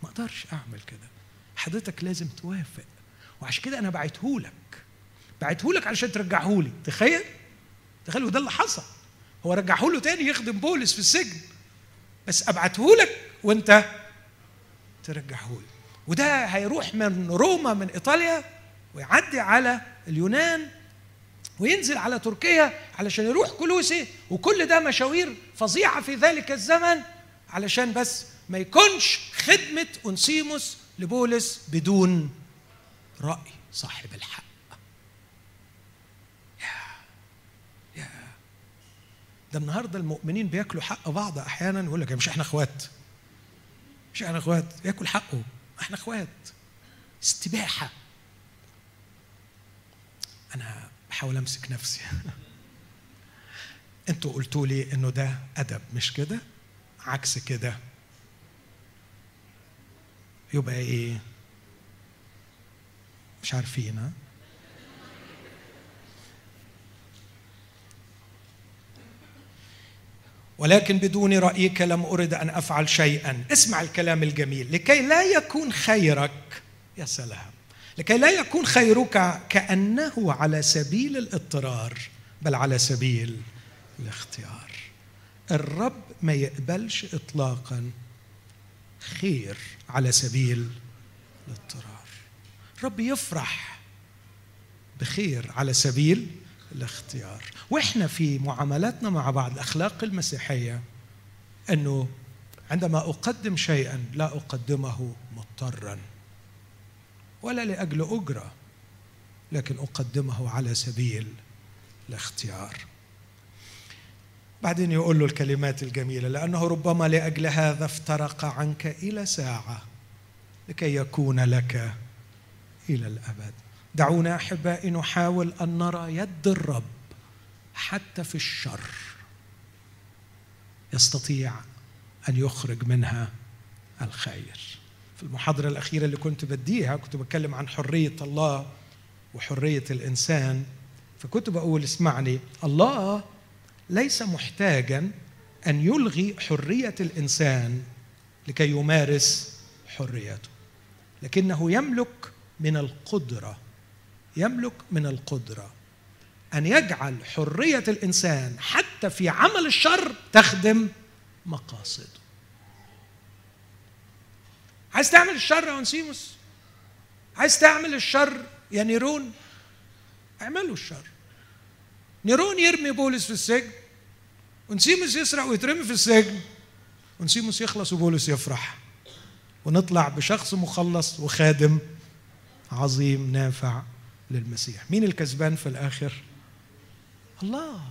ما أقدرش أعمل كده. حضرتك لازم توافق. وعشان كده أنا بعتهولك بعتهولك علشان ترجعهولي تخيل؟ تخيل وده اللي حصل. هو رجعهوله تاني يخدم بولس في السجن. بس ابعتهولك وأنت ترجعهولي وده هيروح من روما من إيطاليا ويعدي على اليونان وينزل على تركيا علشان يروح كلوسي وكل ده مشاوير فظيعة في ذلك الزمن علشان بس ما يكونش خدمة انسيموس لبولس بدون رأي صاحب الحق. يا يا. ده النهارده المؤمنين بياكلوا حق بعض أحيانا يقول لك مش إحنا إخوات مش إحنا إخوات ياكل حقه. إحنا اخوات. استباحة. أنا بحاول امسك نفسي. أنتوا قلتوا لي انه ده ادب مش كده؟ عكس كده. يبقى إيه؟ مش عارفين ها؟ ولكن بدون رأيك لم أرد أن أفعل شيئا. اسمع الكلام الجميل. لكي لا يكون خيرك يا سلام. لكي لا يكون خيرك كأنه على سبيل الإضطرار بل على سبيل الاختيار. الرب ما يقبلش اطلاقا خير على سبيل الاضطرار. الرب يفرح بخير على سبيل الاختيار. وإحنا في معاملاتنا مع بعض الأخلاق المسيحية أنه عندما أقدم شيئا لا أقدمه مضطرا ولا لأجل أجرة لكن أقدمه على سبيل الاختيار. بعدين يقول له الكلمات الجميلة لأنه ربما لأجل هذا افترق عنك إلى ساعة لكي يكون لك إلى الأبد. دعونا أحبائي نحاول أن نرى يد الرب حتى في الشر. يستطيع أن يخرج منها الخير. في المحاضرة الأخيرة اللي كنت بديها كنت بتكلم عن حرية الله وحرية الإنسان. فكنت بقول اسمعني الله ليس محتاجا أن يلغي حرية الإنسان لكي يمارس حريته لكنه يملك من القدرة يملك من القدرة أن يجعل حرية الإنسان حتى في عمل الشر تخدم مقاصده. عايز تعمل الشر يا أنسيموس؟ عايز تعمل الشر يا نيرون؟ اعملوا الشر. نيرون يرمي بولس في السجن ونسيموس يسرق ويترمي في السجن ونسيموس يخلص وبولس يفرح. ونطلع بشخص مخلص وخادم عظيم نافع. للمسيح. مين الكسبان في الآخر؟ الله.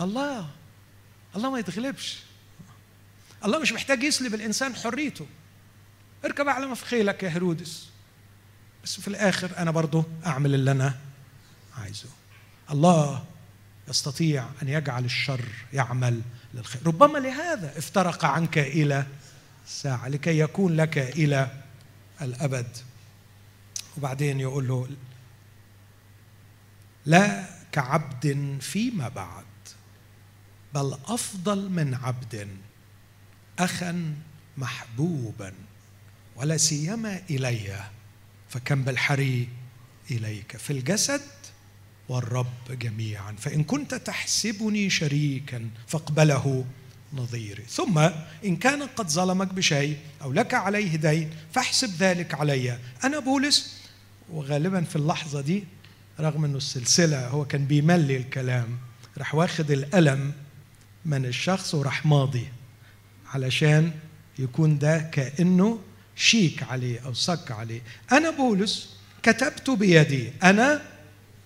الله. الله ما يتغلبش. الله مش محتاج يسلب الإنسان حريته. اركب أعلى في خيلك يا هيرودس. بس في الآخر أنا برضه أعمل اللي أنا عايزه. الله يستطيع أن يجعل الشر يعمل للخير. ربما لهذا افترق عنك إلى ساعة لكي يكون لك إلى الأبد. وبعدين يقول له لا كعبد فيما بعد بل أفضل من عبد أخا محبوبا ولا سيما إلي فكم بالحري إليك في الجسد والرب جميعا فإن كنت تحسبني شريكا فاقبله نظيري. ثم إن كان قد ظلمك بشيء أو لك عليه دين فاحسب ذلك علي. أنا بولس وغالبا في اللحظة دي رغم إنه السلسلة هو كان بيملي الكلام راح واخد القلم من الشخص وراح ماضي علشان يكون ده كأنه شيك عليه أو صك عليه. أنا بولس كتبت بيدي أنا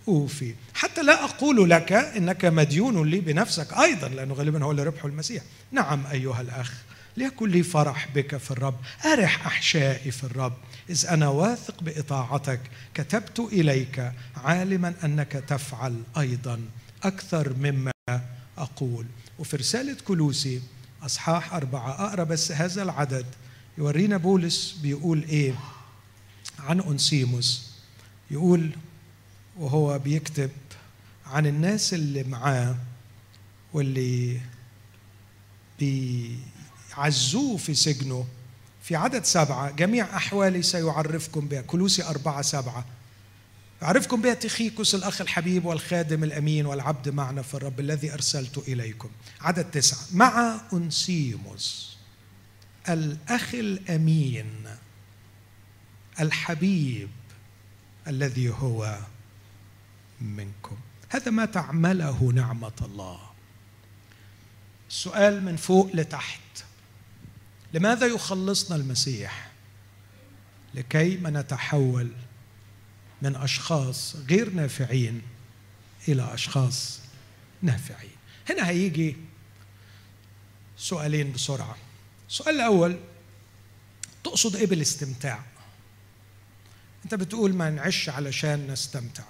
أوفي. حتى لا أقول لك إنك مديون لي بنفسك أيضا لأنه غالبا هو اللي ربحه المسيح. نعم أيها الأخ. ليكن لي فرح بك في الرب أرح أحشائي في الرب. إذ أنا واثق بإطاعتك كتبت إليك عالما أنك تفعل أيضا أكثر مما أقول. وفي رسالة كلوسي أصحاح أربعة أقرأ بس هذا العدد. يورينا بولس بيقول إيه؟ عن أنسيموس يقول وهو بيكتب عن الناس اللي معاه واللي بيعزوه في سجنه. في عدد سبعة جميع أحوالي سيعرفكم بها. كلوسي أربعة سبعة. يعرفكم بها تخيكوس الأخ الحبيب والخادم الأمين والعبد معنا في الرب الذي أرسلت إليكم. عدد تسعة. مع أنسيموس الأخ الأمين الحبيب الذي هو منكم. هذا ما تعمله نعمة الله. السؤال من فوق لتحت. لماذا يخلصنا المسيح؟ لكي ما نتحول من أشخاص غير نافعين إلى أشخاص نافعين. هنا هيجي سؤالين بسرعة. السؤال الأول تقصد إيه بالاستمتاع؟ أنت بتقول ما نعيش علشان نستمتع.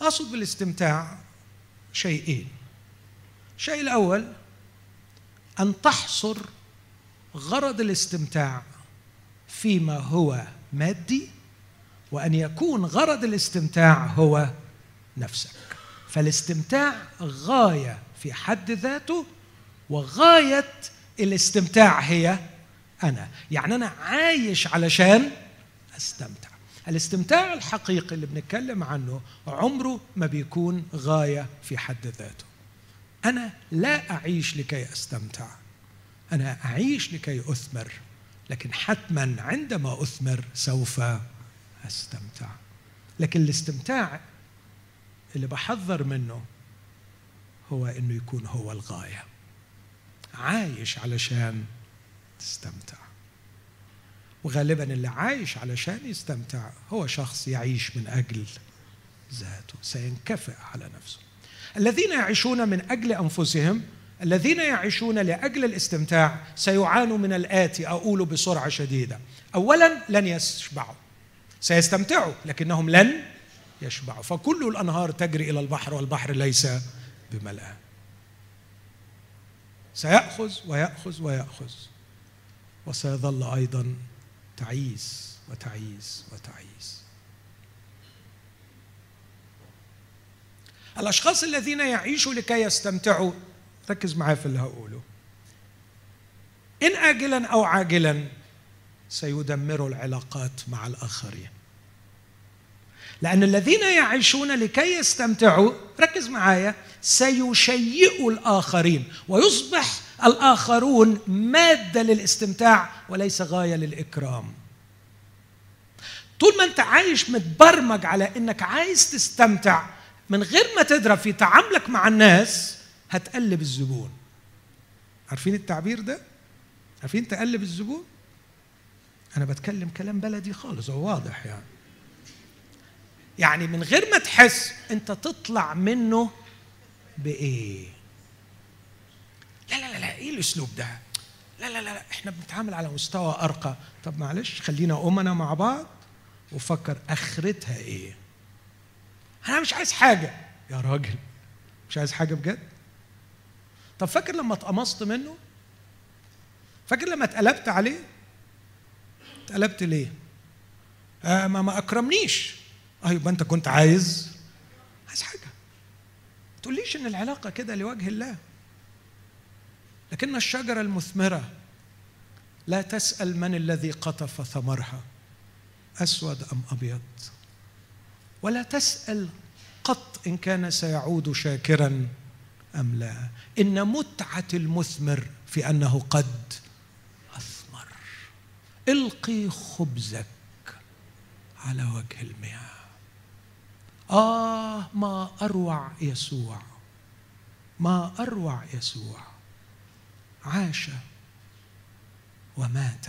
أقصد بالاستمتاع شيئين. الشيء الأول أن تحصر غرض الاستمتاع فيما هو مادي وأن يكون غرض الاستمتاع هو نفسك. فالاستمتاع غاية في حد ذاته وغاية الاستمتاع هي أنا. يعني أنا عايش علشان أستمتع. الاستمتاع الحقيقي اللي بنتكلم عنه عمره ما بيكون غاية في حد ذاته. أنا لا أعيش لكي أستمتع. أنا أعيش لكي أثمر لكن حتما عندما أثمر سوف أستمتع. لكن الاستمتاع اللي بحذر منه هو إنه يكون هو الغاية. عايش علشان تستمتع. وغالبا اللي عايش علشان يستمتع هو شخص يعيش من أجل ذاته سينكفئ على نفسه. الذين يعيشون من أجل أنفسهم الذين يعيشون لأجل الاستمتاع سيعانوا من الاتي أقول بسرعة شديدة. اولا لن يشبعوا. سيستمتعوا لكنهم لن يشبعوا. فكل الأنهار تجري إلى البحر والبحر ليس بملأ سيأخذ ويأخذ ويأخذ. وسيظل أيضا تعيس وتعيس وتعيس. الأشخاص الذين يعيشوا لكي يستمتعوا ركز معايا في اللي هقوله. إن آجلا أو عاجلا سيدمروا العلاقات مع الآخرين. لأن الذين يعيشون لكي يستمتعوا ركز معايا سيشيئوا الآخرين ويصبح الآخرون مادة للاستمتاع وليس غاية للإكرام. طول ما أنت عايش متبرمج على أنك عايز تستمتع من غير ما تدرى في تعاملك مع الناس هتقلب الزبون. عارفين التعبير ده؟ عارفين تقلب الزبون؟ أنا بتكلم كلام بلدي خالص هو واضح يعني. يعني من غير ما تحس أنت تطلع منه بإيه؟ لا لا لا لا إيه الأسلوب ده؟ لا لا لا إحنا بنتعامل على مستوى أرقى. طب معلش خلينا أمنا مع بعض وفكر آخرتها إيه؟ أنا مش عايز حاجة. يا راجل مش عايز حاجة بجد؟ طب فاكر لما اتقمصت منه؟ فاكر لما اتقلبت عليه؟ اتقلبت ليه؟ آه ما ما أكرمنيش. آه يبقى أنت كنت عايز. عايز حاجة. ما تقوليش إن العلاقة كده لوجه الله. لكن الشجرة المثمرة لا تسأل من الذي قطف ثمرها أسود أم أبيض. ولا تسأل قط إن كان سيعود شاكرا. أم لا؟ إن متعة المثمر في أنه قد أثمر. إلقي خبزك على وجه المياه. آه ما أروع يسوع. ما أروع يسوع. عاش ومات.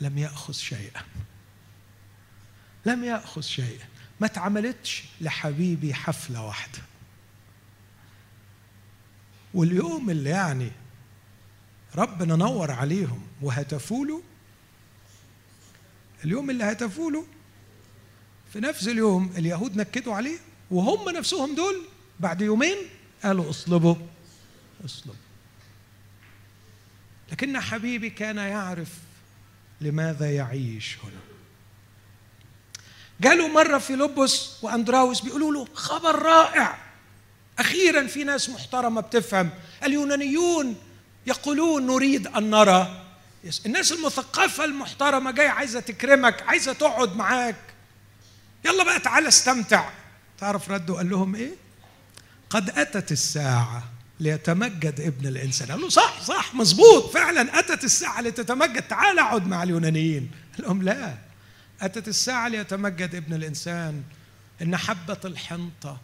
لم يأخذ شيئا. لم يأخذ شيئا. ما اتعملتش لحبيبي حفلة واحدة. واليوم اللي يعني ربنا نور عليهم وهتفوا له اليوم اللي هتفوا له في نفس اليوم اليهود نكدوا عليه وهم نفسهم دول بعد يومين قالوا اصلبوا اصلبوا. لكن حبيبي كان يعرف لماذا يعيش هنا جاله مرة في لبس وأندراوس بيقولوا له خبر رائع. أخيرا في ناس محترمة بتفهم. اليونانيون يقولون نريد أن نرى. الناس المثقفة المحترمة جاية عايزة تكرمك عايزة تقعد معاك. يلا بقى تعالى استمتع. تعرف ردوا قال لهم إيه؟ قد أتت الساعة ليتمجد ابن الإنسان. قال له صح صح مظبوط. فعلا أتت الساعة لتتمجد. تعال أقعد مع اليونانيين. قال لهم لا. أتت الساعة ليتمجد ابن الإنسان إن حبه الحنطة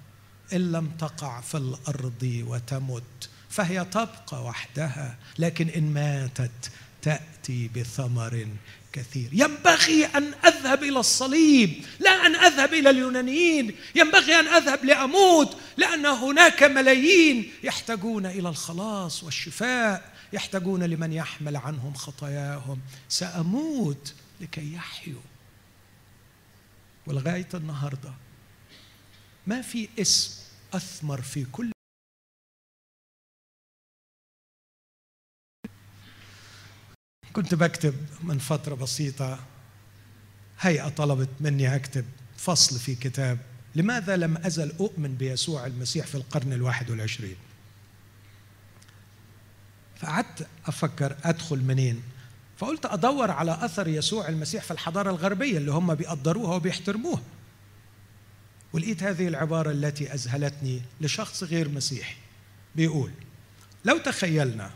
إن لم تقع في الأرض وتمت فهي تبقى وحدها لكن إن ماتت تأتي بثمر كثير. ينبغي أن أذهب إلى الصليب لا أن أذهب إلى اليونانيين ينبغي أن أذهب لأموت لأن هناك ملايين يحتاجون إلى الخلاص والشفاء يحتاجون لمن يحمل عنهم خطاياهم. سأموت لكي يحيوا. ولغاية النهارده ما في اسم أثمر في كل كنت بكتب من فترة بسيطة هيئة طلبت مني أكتب فصل في كتاب لماذا لم أزل أؤمن بيسوع المسيح في القرن الواحد والعشرين؟ فقعدت أفكر أدخل منين فقلت أدور على أثر يسوع المسيح في الحضارة الغربية اللي هم بيقدروها وبيحترموها. ولقيت هذه العبارة التي أذهلتني لشخص غير مسيحي. بيقول لو تخيلنا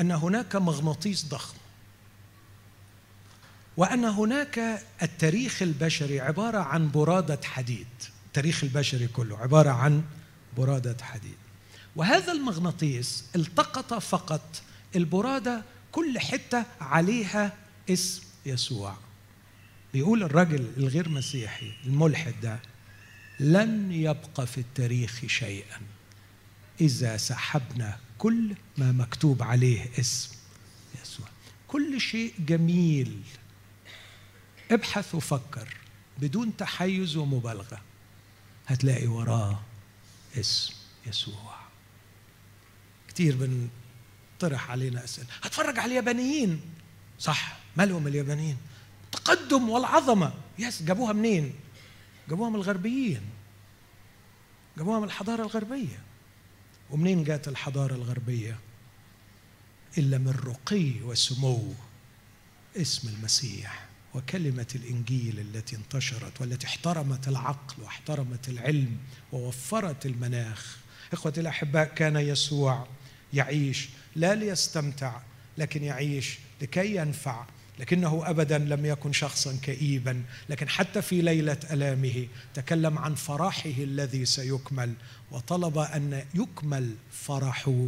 أن هناك مغناطيس ضخم وأن هناك التاريخ البشري عبارة عن برادة حديد. التاريخ البشري كله عبارة عن برادة حديد. وهذا المغناطيس التقط فقط البرادة كل حتة عليها اسم يسوع. بيقول الرجل الغير مسيحي الملحد ده لن يبقى في التاريخ شيئا إذا سحبنا كل ما مكتوب عليه اسم. يسوع. كل شيء جميل. ابحث وفكر بدون تحيز ومبالغة. هتلاقي وراه اسم يسوع. كتير بنطرح علينا أسئلة. هتفرج على اليابانيين؟ صح. مالهم اليابانيين؟ التقدم والعظمة. يس جابوها منين؟ جابوها من الغربيين. جابوها من الحضارة الغربية. ومنين جات الحضارة الغربية؟ إلا من رقي وسمو اسم المسيح وكلمة الإنجيل التي انتشرت والتي احترمت العقل واحترمت العلم ووفرت المناخ. إخوتي الأحباء كان يسوع يعيش لا ليستمتع لكن يعيش لكي ينفع لكنه ابدا لم يكن شخصا كئيبا لكن حتى في ليلة ألامه تكلم عن فرحه الذي سيكمل وطلب أن يكمل فرحه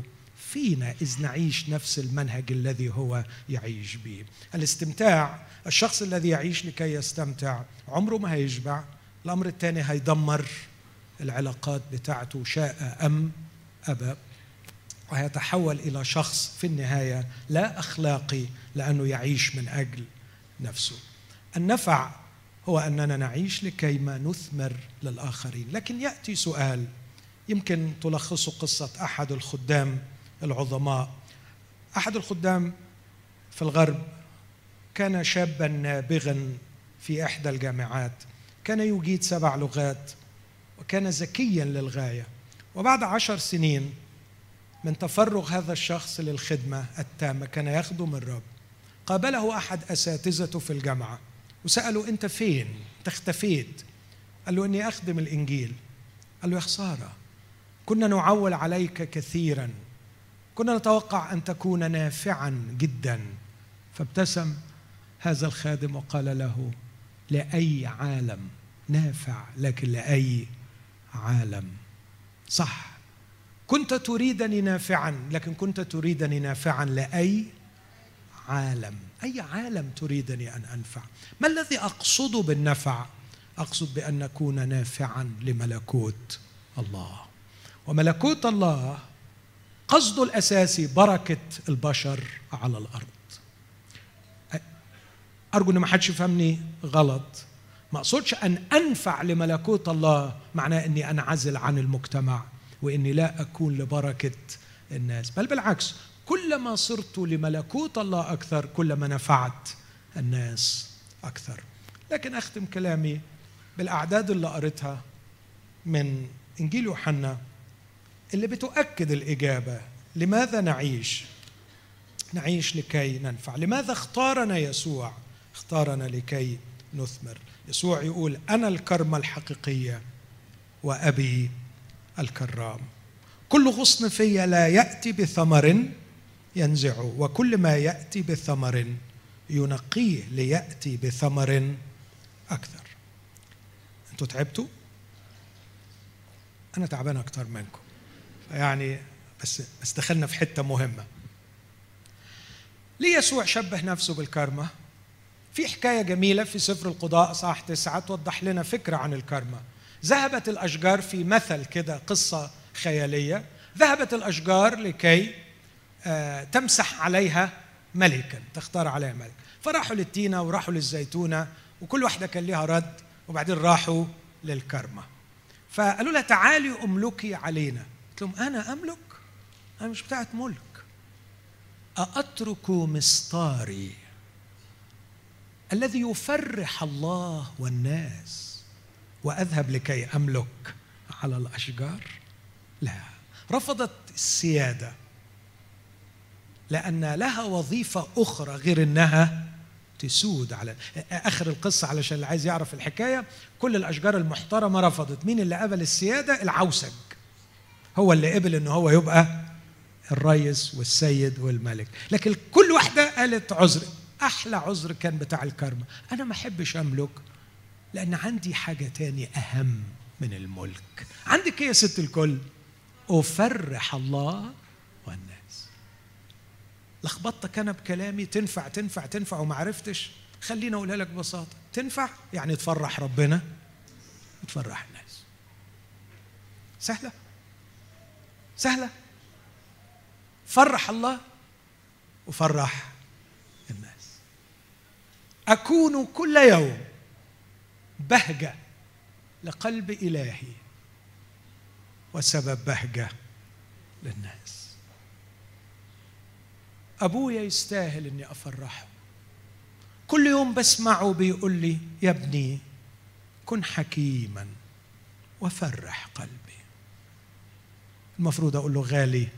فينا إذ نعيش نفس المنهج الذي هو يعيش به. الاستمتاع الشخص الذي يعيش لكي يستمتع عمره ما هيشبع الأمر الثاني هيدمر العلاقات بتاعته شاء أم أبى. ويتحول إلى شخص في النهاية لا أخلاقي لأنه يعيش من أجل نفسه. النفع هو أننا نعيش لكي ما نثمر للآخرين، لكن يأتي سؤال يمكن تلخص قصة أحد الخدام العظماء. أحد الخدام في الغرب كان شابا نابغا في إحدى الجامعات، كان يجيد سبع لغات وكان ذكيا للغاية، وبعد عشر سنين من تفرغ هذا الشخص للخدمة التامة كان يخدم الرب. قابله أحد أساتذته في الجامعة وسأله أنت فين؟ أنت اختفيت قال له إني أخدم الإنجيل. قال له يا خسارة كنا نعول عليك كثيرا. كنا نتوقع أن تكون نافعا جدا. فابتسم هذا الخادم وقال له لأي عالم نافع لكن لأي عالم؟ صح. كنت تريدني نافعا لكن كنت تريدني نافعا لأي عالم؟ أي عالم تريدني أن أنفع؟ ما الذي اقصده بالنفع؟ أقصد بأن نكون نافعا لملكوت الله. وملكوت الله قصده الاساسي بركة البشر على الأرض. أرجو إن ما حدش يفهمني غلط. ما أقصدش أن أنفع لملكوت الله معناه إني أنعزل عن المجتمع. وإني لا أكون لبركة الناس بل بالعكس كلما صرت لملكوت الله أكثر كلما نفعت الناس أكثر. لكن أختم كلامي بالأعداد اللي قريتها من إنجيل يوحنا اللي بتؤكد الإجابة لماذا نعيش؟ نعيش لكي ننفع. لماذا اختارنا يسوع؟ اختارنا لكي نثمر. يسوع يقول أنا الكرمة الحقيقية وأبي الكرام. كل غصن في لا يأتي بثمر ينزعه وكل ما يأتي بثمر ينقيه ليأتي بثمر أكثر. أنتوا تعبتوا؟ أنا تعبان أكثر منكم. يعني بس بس دخلنا في حتة مهمة. ليه يسوع شبه نفسه بالكرمة؟ في حكاية جميلة في سفر القضاء صح تسعة توضح لنا فكرة عن الكرمة. ذهبت الأشجار في مثل كده قصة خيالية. ذهبت الأشجار لكي آه، تمسح عليها ملكا تختار عليها ملك. فراحوا للتينه وراحوا للزيتونة وكل واحدة كان لها رد وبعدين راحوا للكرمة. فقالوا لها تعالي أملكي علينا. قلت لهم أنا أملك؟ أنا مش بتاعت ملك. أأترك مسطاري الذي يفرح الله والناس وأذهب لكي أملك على الأشجار؟ لا. رفضت السيادة لأن لها وظيفة أخرى غير إنها تسود على آخر القصة علشان اللي عايز يعرف الحكاية. كل الأشجار المحترمة رفضت. مين اللي قبل السيادة؟ العوسج. هو اللي قبل ان هو يبقى الريس والسيد والملك. لكن كل واحدة قالت عذر. أحلى عذر كان بتاع الكرمه أنا ما أحبش أملك لأن عندي حاجة تاني أهم من الملك. عندك إيه يا ست الكل؟ أفرح الله والناس. لخبطتك أنا بكلامي تنفع تنفع تنفع وما عرفتش. خليني أقولها لك ببساطة. تنفع؟ يعني تفرح ربنا؟ وتفرح الناس. سهلة؟ سهلة؟ فرح الله وفرح الناس. أكون كل يوم بهجة لقلب إلهي وسبب بهجة للناس. أبويا يستاهل إني أفرحه. كل يوم بسمعه بيقول لي يا ابني كن حكيما وفرح قلبي. المفروض أقول له غالي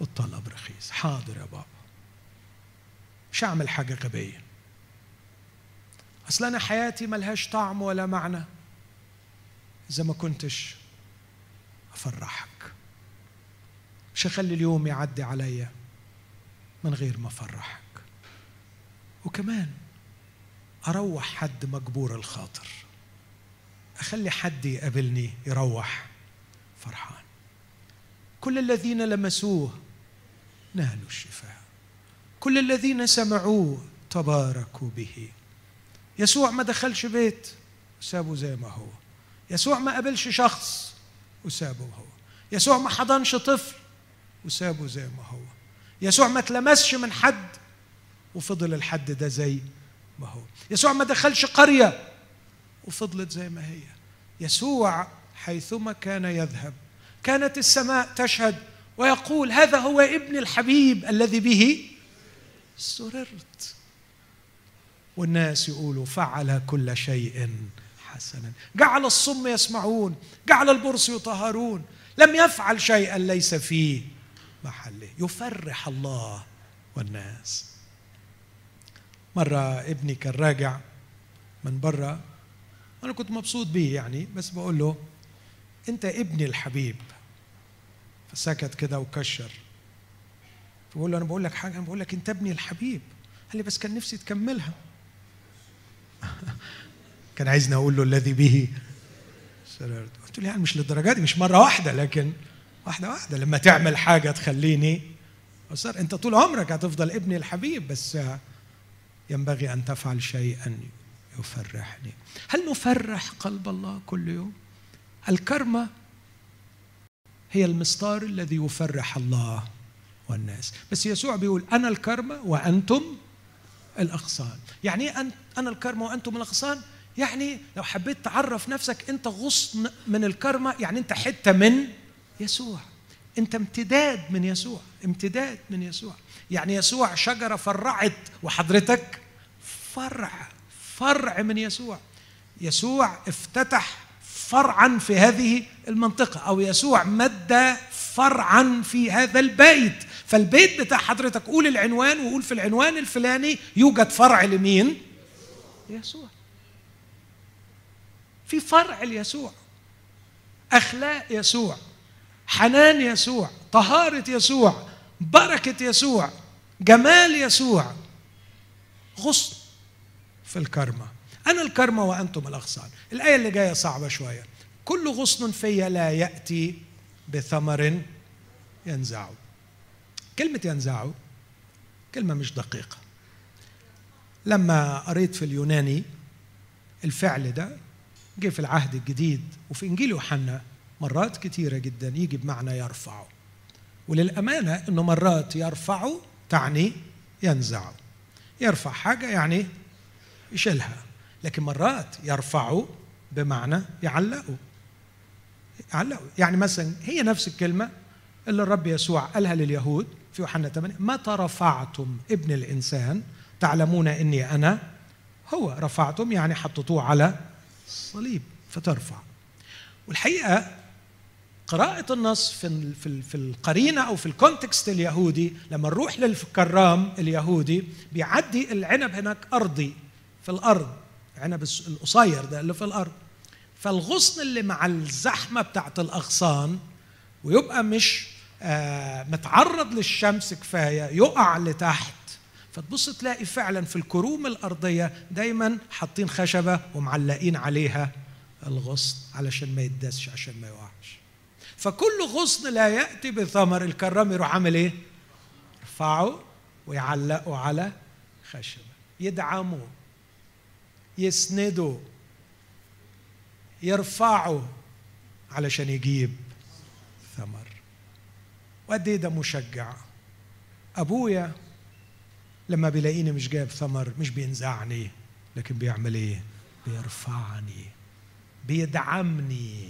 والطلب رخيص. حاضر يا بابا. مش هعمل حاجة غبية. أصل أنا حياتي ملهاش طعم ولا معنى. إذا ما كنتش أفرحك. مش هخلي اليوم يعدي عليا من غير ما أفرحك. وكمان أروح حد مجبور الخاطر. أخلي حد يقابلني يروح فرحان. كل الذين لمسوه نالوا الشفاء. كل الذين سمعوه تباركوا به. يسوع ما دخلش بيت وسابه زي ما هو. يسوع ما قابلش شخص وسابه هو. يسوع ما حضنش طفل وسابه زي ما هو. يسوع ما تلمسش من حد وفضل الحد ده زي ما هو. يسوع ما دخلش قرية وفضلت زي ما هي. يسوع حيثما كان يذهب كانت السماء تشهد ويقول هذا هو ابن الحبيب الذي به سررت. والناس يقولوا فعل كل شيء حسنا. جعل الصم يسمعون جعل البرص يطهرون. لم يفعل شيئا ليس فيه محله. يفرح الله والناس. مرة ابني كان راجع من برا أنا كنت مبسوط بيه يعني بس بقول له أنت ابني الحبيب. فسكت كده وكشر. فبقول له أنا بقول لك حاجة أنا بقول لك أنت ابني الحبيب. قال لي بس كان نفسي تكملها. كان عايزني أقول له الذي به سررت. قلت له يعني مش للدرجة دي مش مرة واحدة لكن واحدة واحدة. لما تعمل حاجة تخليني أصر أنت طول عمرك هتفضل ابني الحبيب بس ينبغي أن تفعل شيئا يفرحني. هل نفرح قلب الله كل يوم؟ الكرمة هي المسطار الذي يفرح الله والناس. بس يسوع بيقول أنا الكرمة وأنتم الأغصان. يعني إيه أنا الكرمة وأنتم الأغصان؟ يعني لو حبيت تعرف نفسك أنت غصن من الكرمة يعني أنت حتة من يسوع. أنت امتداد من يسوع امتداد من يسوع. يعني يسوع شجرة فرعت وحضرتك فرع فرع من يسوع. يسوع افتتح فرعا في هذه المنطقة أو يسوع مد فرعا في هذا البيت. فالبيت بتاع حضرتك قول العنوان وقول في العنوان الفلاني. يوجد فرع لمين؟ يسوع. في فرع ليسوع. أخلاق يسوع. حنان يسوع. طهارة يسوع. بركة يسوع. جمال يسوع. غصن في الكرمة. أنا الكرمة وأنتم الأغصان. الآية اللي جاية صعبة شوية. كل غصن في لا يأتي بثمر ينزع كلمة ينزع كلمة مش دقيقة. لما قريت في اليوناني الفعل ده جه في العهد الجديد وفي إنجيل يوحنا مرات كثيرة جدا يجي بمعنى يرفع وللأمانة أنه مرات يرفع تعني ينزع يرفع حاجة يعني يشيلها لكن مرات يرفع بمعنى يعلقه يعلقه يعني مثلا هي نفس الكلمة اللي الرب يسوع. قالها لليهود في يوحنا 8 متى رفعتم ابن الإنسان؟ تعلمون إني أنا هو. رفعتم يعني حطيتوه على الصليب فترفع. والحقيقة قراءة النص في في في القرينة أو في الكونتكست اليهودي لما نروح للكرام اليهودي بيعدي العنب هناك أرضي في الأرض عنب القصير ده اللي في الأرض. فالغصن اللي مع الزحمة بتاعت الأغصان ويبقى مش متعرض للشمس كفاية يقع لتحت. فتبص تلاقي فعلا في الكروم الأرضية دايما حاطين خشبة ومعلقين عليها الغصن علشان ما يدسش عشان ما يقعش. فكل غصن لا يأتي بثمر الكرام يروح عامل إيه؟ يرفعه ويعلقه على خشبة. يدعمه يسنده يرفعه علشان يجيب. وقد إيه ده مشجع؟ أبويا لما بيلاقيني مش جايب ثمر مش بينزعني لكن بيعمل إيه؟ بيرفعني بيدعمني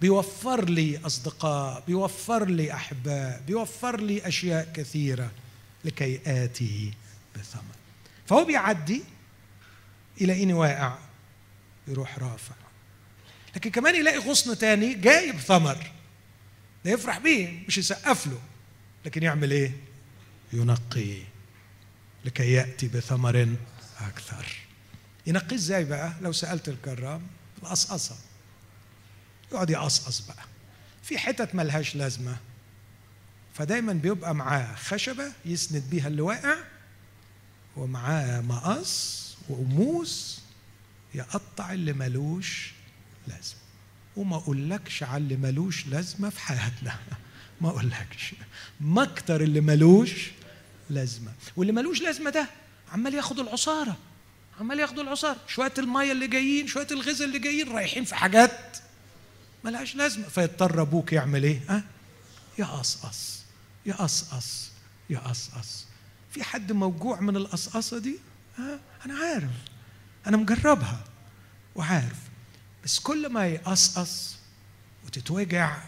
بيوفر لي أصدقاء بيوفر لي أحباء بيوفر لي أشياء كثيرة لكي آتي بثمر. فهو بيعدي يلاقيني واقع يروح رافع. لكن كمان يلاقي غصن تاني جايب ثمر. ده يفرح بيه مش يسقف له. لكن يعمل إيه؟ ينقي لكي يأتي بثمر أكثر. ينقيه إزاي بقى؟ لو سألت الكرام القصقصة. يقعد يقصقص بقى. في حتت ملهاش لازمة. فدايما بيبقى معاه خشبة يسند بيها اللي واقع ومعاه مقص وقموس يقطع اللي ملوش لازمة. وما أقولكش على اللي ملوش لازمة في حياتنا. ما أقولكش. ما أكتر اللي ملوش لازمة. واللي ملوش لازمة ده عمال ياخد العصارة. عمال ياخدوا العصارة. شوية المية اللي جايين شوية الغذاء اللي جايين رايحين في حاجات ملهاش لازمة. فيضطر أبوك يعمل إيه؟ ها؟ يقصقص يقصقص يقصقص في حد موجوع من القصقصة دي؟ ها؟ أنا عارف. أنا مجربها. وعارف. بس كل ما يقصقص وتتوجع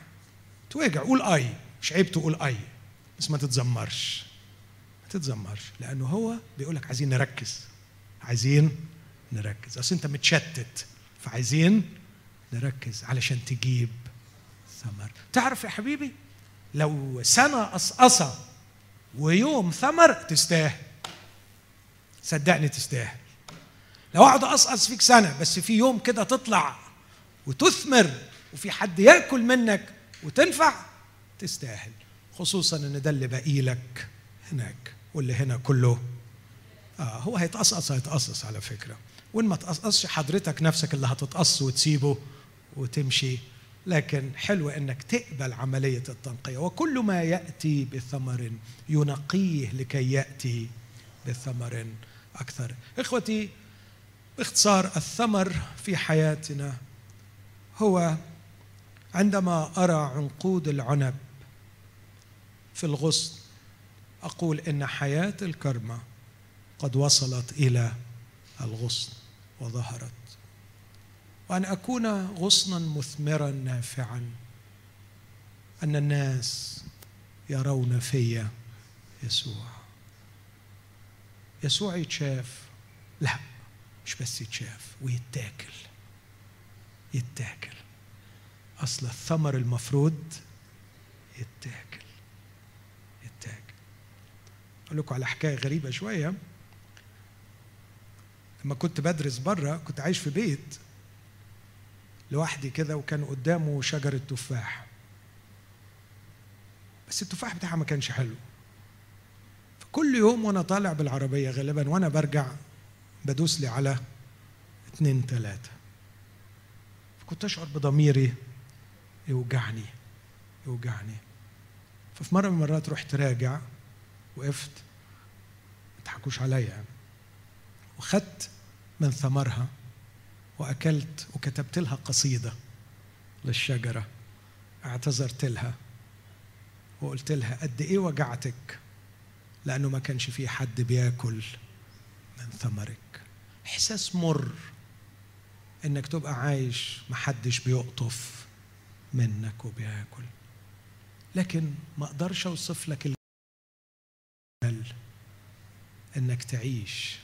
توجع. قول آي. مش عيب تقول آي. بس ما تتذمرش ما تتذمرش لأنه هو بيقول لك عايزين نركز. عايزين نركز. أصل أنت متشتت. فعايزين نركز علشان تجيب ثمر. تعرف يا حبيبي لو سنة قصقصة ويوم ثمر تستاهل. صدقني تستاهل. لو اقعد اقصقص فيك سنة بس في يوم كده تطلع وتثمر وفي حد ياكل منك وتنفع تستاهل. خصوصا إن ده اللي باقي لك هناك واللي هنا كله. آه هو هيتقصقص هيتقصقص على فكرة. وإن ما تقصقصش حضرتك نفسك اللي هتتقص وتسيبه وتمشي. لكن حلو إنك تقبل عملية التنقية. وكل ما يأتي بثمر ينقيه لكي يأتي بثمر أكثر. إخوتي باختصار الثمر في حياتنا هو عندما أرى عنقود العنب في الغصن أقول إن حياة الكرمة قد وصلت إلى الغصن وظهرت. وأن أكون غصنا مثمرا نافعا أن الناس يرون في يسوع. يسوع يتشاف. لا مش بس يتشاف ويتاكل. يتاكل. أصل الثمر المفروض يتاكل. يتاكل. أقول لكم على حكاية غريبة شوية. لما كنت بدرس بره كنت عايش في بيت لوحدي كده وكان قدامه شجرة تفاح. بس التفاح بتاعها ما كانش حلو. فكل يوم وأنا طالع بالعربية غالبا وأنا برجع بدوس لي على اتنين تلاتة. فكنت أشعر بضميري يوجعني يوجعني. ففي مرة من المرات رحت راجع وقفت ما تضحكوش عليا يعني. وخدت من ثمرها وأكلت وكتبت لها قصيدة للشجرة اعتذرت لها وقلت لها قد إيه وجعتك؟ لأنه ما كانش في حد بياكل من ثمرك. إحساس مر. إنك تبقى عايش محدش بيقطف منك وبياكل. لكن ما أقدرش أوصف لك إنك تعيش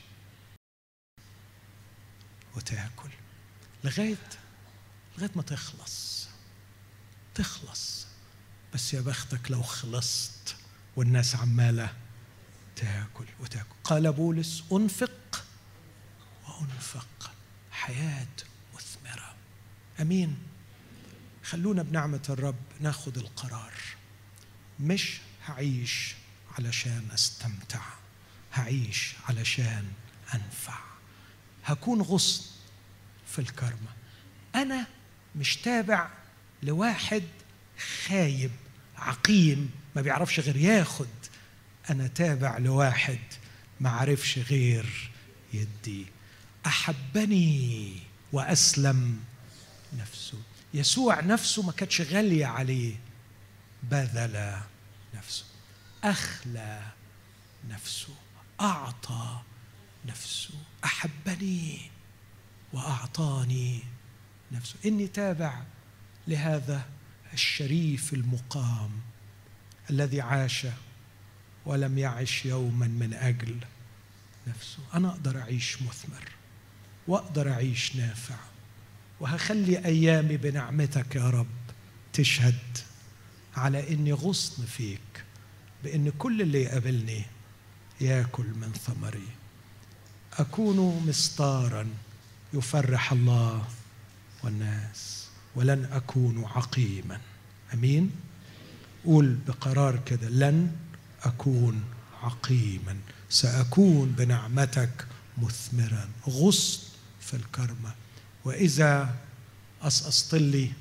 وتاكل. لغايه لغاية ما تخلص. تخلص. بس يا بختك لو خلصت والناس عمالة تاكل وتاكل. قال بولس أنفق وأنفق. حياة مثمرة. أمين. خلونا بنعمة الرب ناخد القرار. مش هعيش علشان أستمتع. هعيش علشان أنفع. هكون غصن في الكرمة. أنا مش تابع لواحد خايب عقيم ما بيعرفش غير ياخد. أنا تابع لواحد ما عرفش غير يدي أحبني وأسلم نفسه. يسوع نفسه ما كانتش غالية عليه بذل نفسه أخلى نفسه أعطى نفسه أحبني وأعطاني نفسه. إني تابع لهذا الشريف المقام الذي عاش ولم يعش يوما من أجل نفسه. أنا أقدر أعيش مثمر. واقدر أعيش نافع. وهخلي أيامي بنعمتك يا رب تشهد على إني غصن فيك بإن كل اللي يقابلني ياكل من ثمري. أكون مسطارا يفرح الله والناس ولن أكون عقيما. أمين؟ قول بقرار كده لن أكون عقيما. سأكون بنعمتك مثمرا. غصن في الكرمة. وإذا قصقصت لي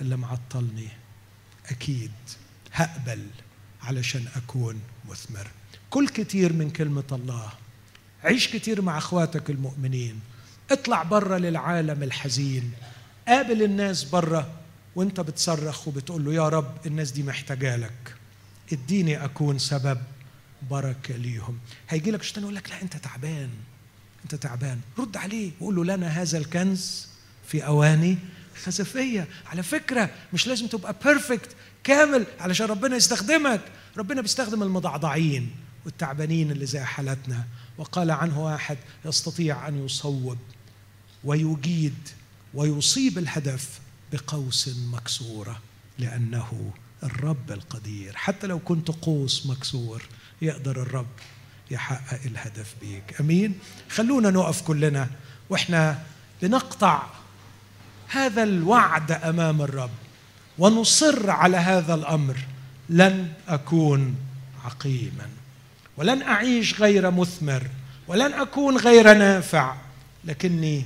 اللي معطلني. أكيد هقبل علشان أكون مثمر. كل كتير من كلمة الله. عيش كتير مع أخواتك المؤمنين. اطلع بره للعالم الحزين. قابل الناس بره وانت بتصرخ وبتقول له يا رب الناس دي محتاجة لك. اديني أكون سبب بركة ليهم. هيجي لك شيطان يقول لك لا أنت تعبان. أنت تعبان. رد عليه وقول له لنا هذا الكنز في أواني خزفيه على فكرة مش لازم تبقى بيرفكت كامل علشان ربنا يستخدمك. ربنا بيستخدم المضعضعين والتعبانين اللي زي حالتنا. وقال عنه واحد يستطيع أن يصوب ويجيد ويصيب الهدف بقوس مكسورة لأنه الرب القدير. حتى لو كنت قوس مكسور يقدر الرب يحقق الهدف بيك. أمين؟ خلونا نقف كلنا وإحنا بنقطع هذا الوعد أمام الرب ونصر على هذا الأمر. لن أكون عقيما ولن أعيش غير مثمر ولن أكون غير نافع لكني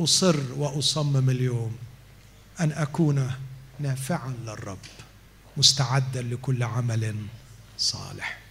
أصر وأصمم اليوم أن أكون نافعا للرب مستعدا لكل عمل صالح.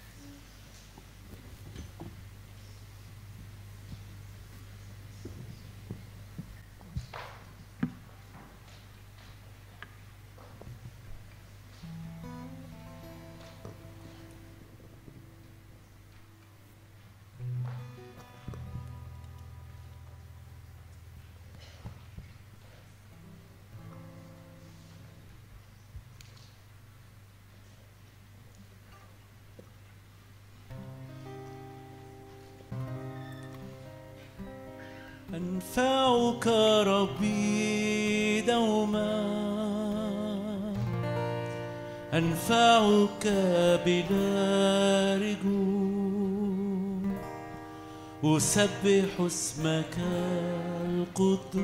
أنفعك ربي دوما. أنفعك بلا رجوع. أسبح اسمك القدوس.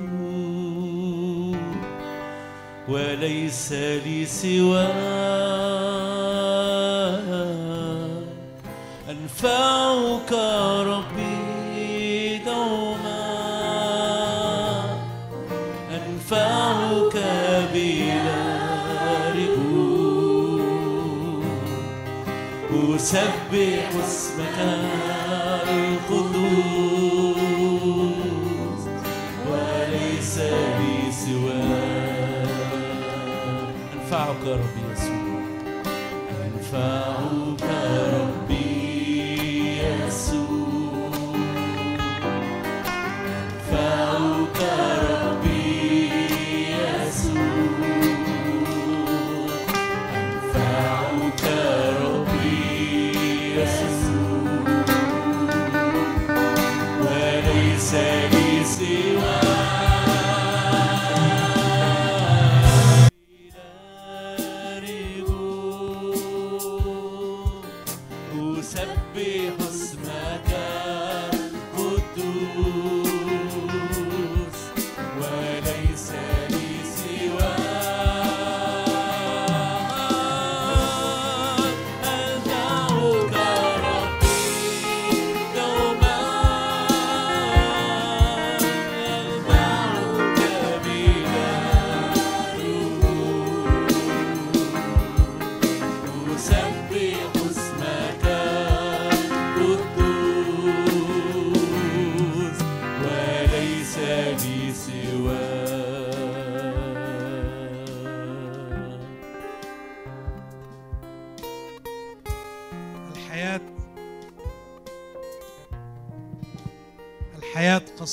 وليس لي سواك. أنفعك ربي أنفعك بلا رجوع أسبح اسمك القدوس وليس لي سواك. أنفعك ربي يسوع أنفعك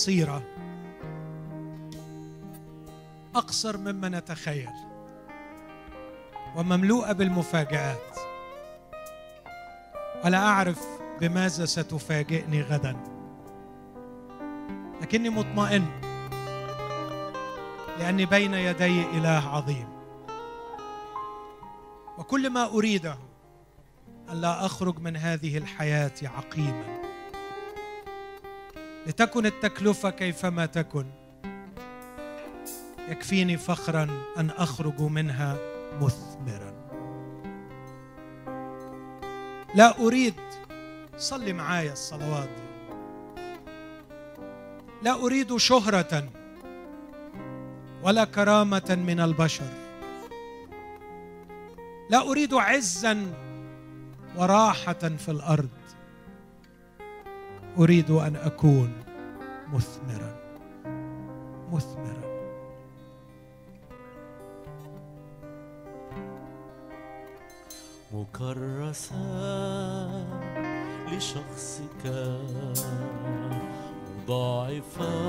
قصيرة أقصر مما نتخيل ومملوءة بالمفاجآت. ولا أعرف بماذا ستفاجئني غدا. لكني مطمئن لأني بين يدي إله عظيم. وكل ما أريده ألا أخرج من هذه الحياة عقيما. لتكن التكلفة كيفما تكن. يكفيني فخرا أن أخرج منها مثمرا. لا أريد صلي معايا الصلوات. لا أريد شهرة ولا كرامة من البشر. لا أريد عزا وراحة في الأرض. أريد أن أكون مثمرا. مثمرا. مكرسا لشخصك. مضاعفا.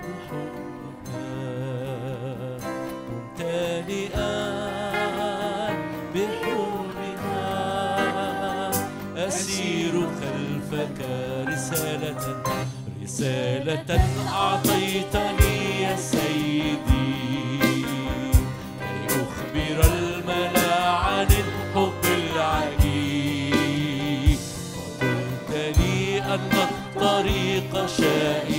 بحبك رسالة رسالة أعطيتني يا سيدي. كي أخبر الملأ عن الحب العجيب. وقلت لي أن الطريق شائكا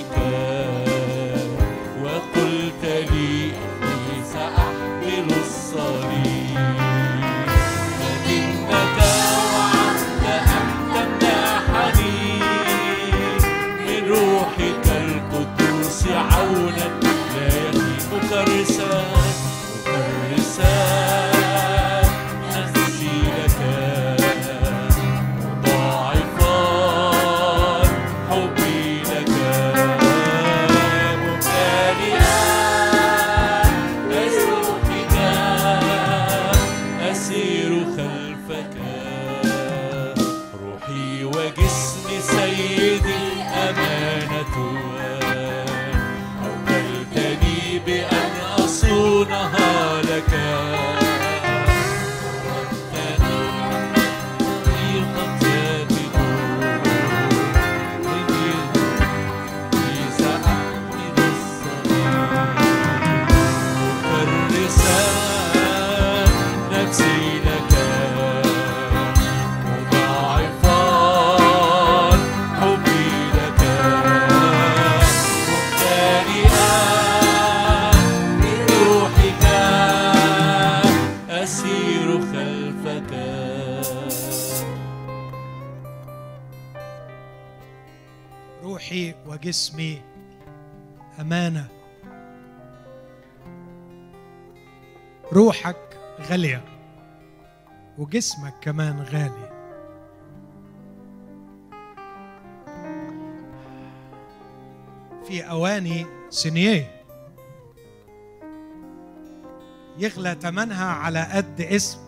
وجسمي أمانة. روحك غالية وجسمك كمان غالي. في أواني سينية يغلى ثمنها على قد اسم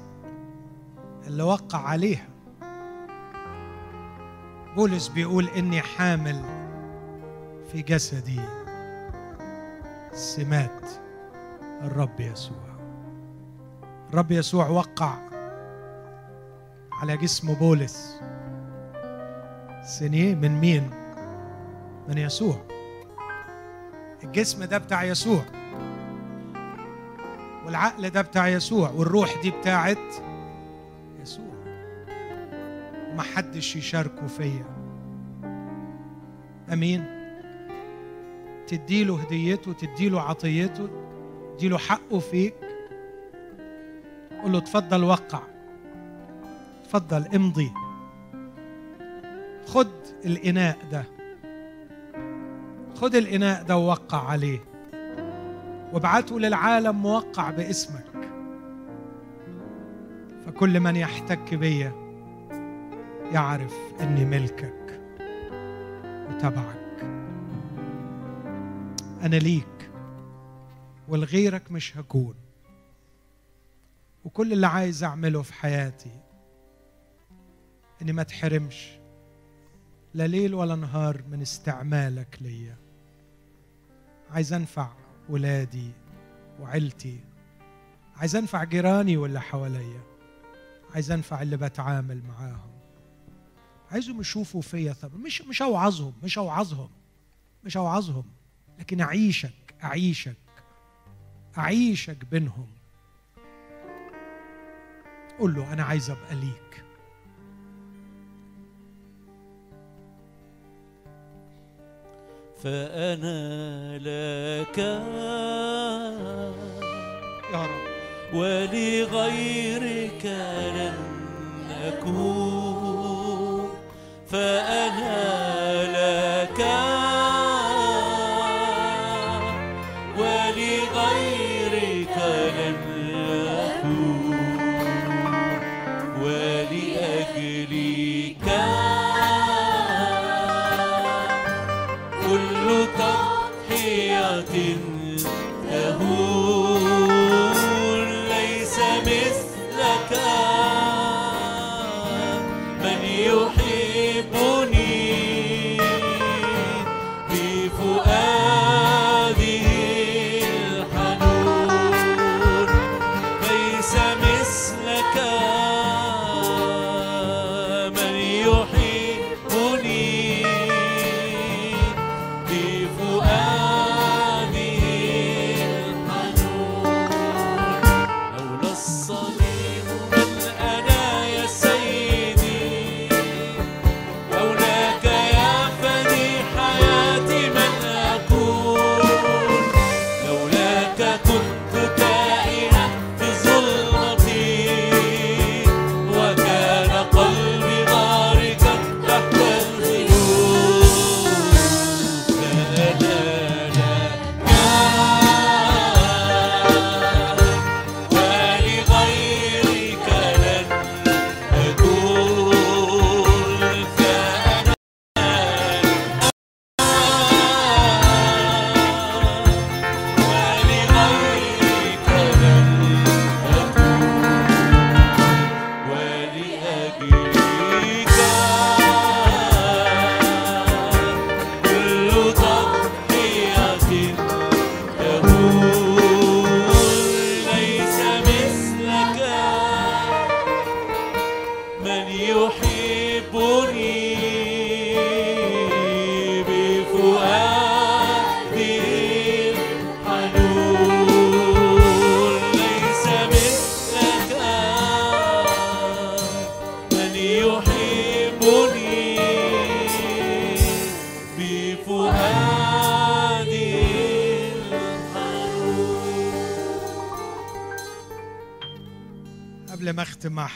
اللي وقع عليها. بولس بيقول إني حامل في جسدي سمات الرب يسوع. الرب يسوع وقع على جسم بولس سنيه من مين؟ من يسوع. الجسم ده بتاع يسوع. والعقل ده بتاع يسوع. والروح دي بتاعت يسوع. ومحدش يشاركه فيا. آمين. تديله هديته تديله عطيته تديله حقه فيك. قول له اتفضل وقع. اتفضل امضي. خد الإناء ده. خد الإناء ده ووقع عليه. وابعته للعالم موقع باسمك. فكل من يحتك بيا يعرف إني ملكك وتبعك. أنا ليك ولغيرك مش هكون. وكل اللي عايز أعمله في حياتي إني ما تحرمش لا ليل ولا نهار من استعمالك ليا. عايز أنفع ولادي وعيلتي. عايز أنفع جيراني واللي حواليا. عايز أنفع اللي بتعامل معاهم. عايزهم يشوفوا فيا ثمر مش مش أوعظهم مش أوعظهم مش أوعظهم. لكن أعيشك أعيشك أعيشك بينهم. قول له أنا عايز أبقى ليك. فأنا لك يا رب. ولغيرك لن أكون فأنا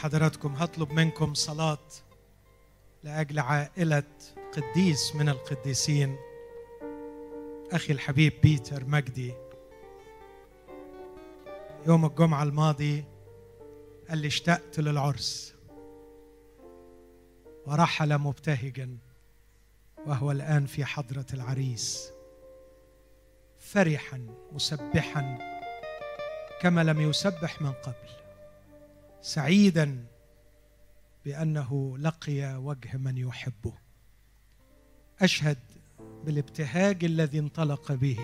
حضراتكم هطلب منكم صلاة لأجل عائلة قديس من القديسين أخي الحبيب بيتر مجدي. يوم الجمعة الماضي قال لي اشتقت للعرس ورحل مبتهجا وهو الآن في حضرة العريس. فرحا مسبحا كما لم يسبح من قبل. سعيدا بأنه لقي وجه من يحبه. أشهد بالابتهاج الذي انطلق به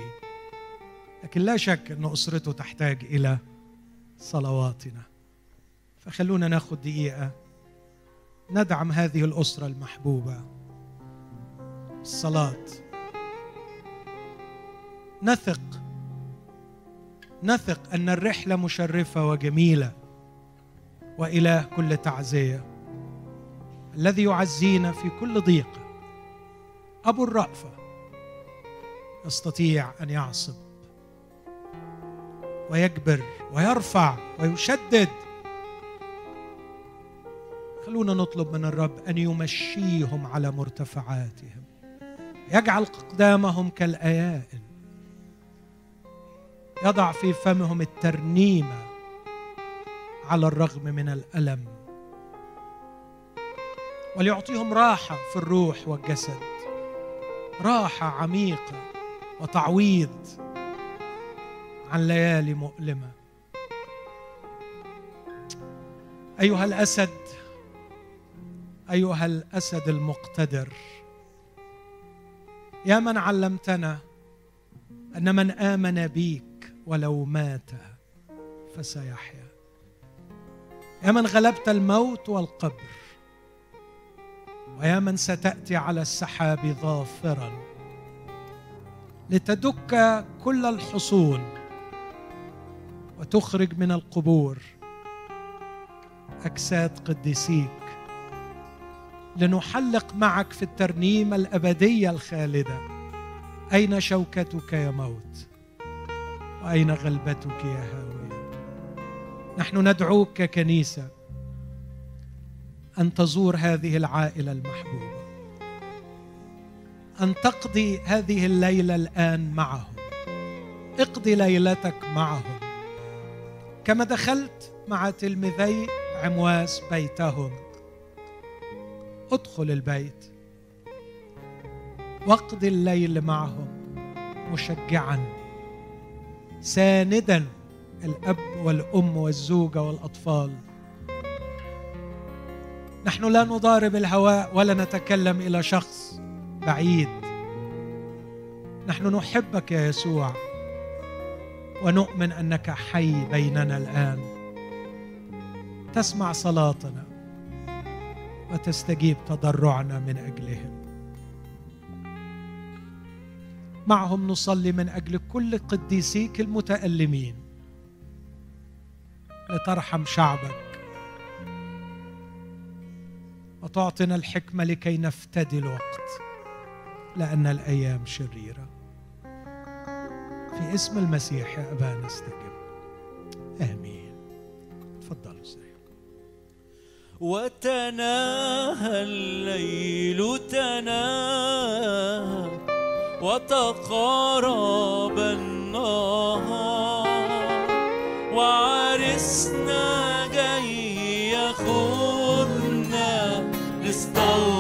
لكن لا شك أن أسرته تحتاج إلى صلواتنا. فخلونا ناخذ دقيقة ندعم هذه الأسرة المحبوبة. الصلاة. نثق. نثق أن الرحلة مشرفة وجميلة. واله كل تعزية. الذي يعزينا في كل ضيقه أبو الرأفة. يستطيع أن يعصب. ويجبر ويرفع. ويشدد. خلونا نطلب من الرب أن يمشيهم على مرتفعاتهم. يجعل اقدامهم كالايائن يضع في فمهم الترنيمة. على الرغم من الألم. وليعطيهم راحة في الروح والجسد. راحة عميقة وتعويض عن ليالي مؤلمة. أيها الأسد أيها الأسد المقتدر يا من علمتنا أن من آمن بيك ولو مات فسيحيا. يا من غلبت الموت والقبر ويا من ستأتي على السحاب ظافرا. لتدك كل الحصون وتخرج من القبور أجساد قديسيك. لنحلق معك في الترنيمة الأبدية الخالدة أين شوكتك يا موت؟ وأين غلبتك يا هاويه نحن ندعوك ككنيسه أن تزور هذه العائلة المحبوبة أن تقضي هذه الليلة الآن معهم. اقضي ليلتك معهم. كما دخلت مع تلميذي عمواس بيتهم. ادخل البيت. واقضي الليل معهم مشجعا. ساندا. الأب والأم والزوجة والأطفال. نحن لا نضارب الهواء ولا نتكلم إلى شخص بعيد. نحن نحبك يا يسوع ونؤمن أنك حي بيننا الآن. تسمع صلاتنا وتستجيب تضرعنا من أجلهم. معهم نصلي من أجل كل قديسيك المتألمين. لترحم شعبك. وتعطنا الحكمة لكي نفتدي الوقت لأن الأيام شريرة. في اسم المسيح يا أبانا استجب آمين. تفضلوا سيدي. وتناهى الليل تناهى وتقارب النهار. وعرسنا جاي ياخدنا نستوطن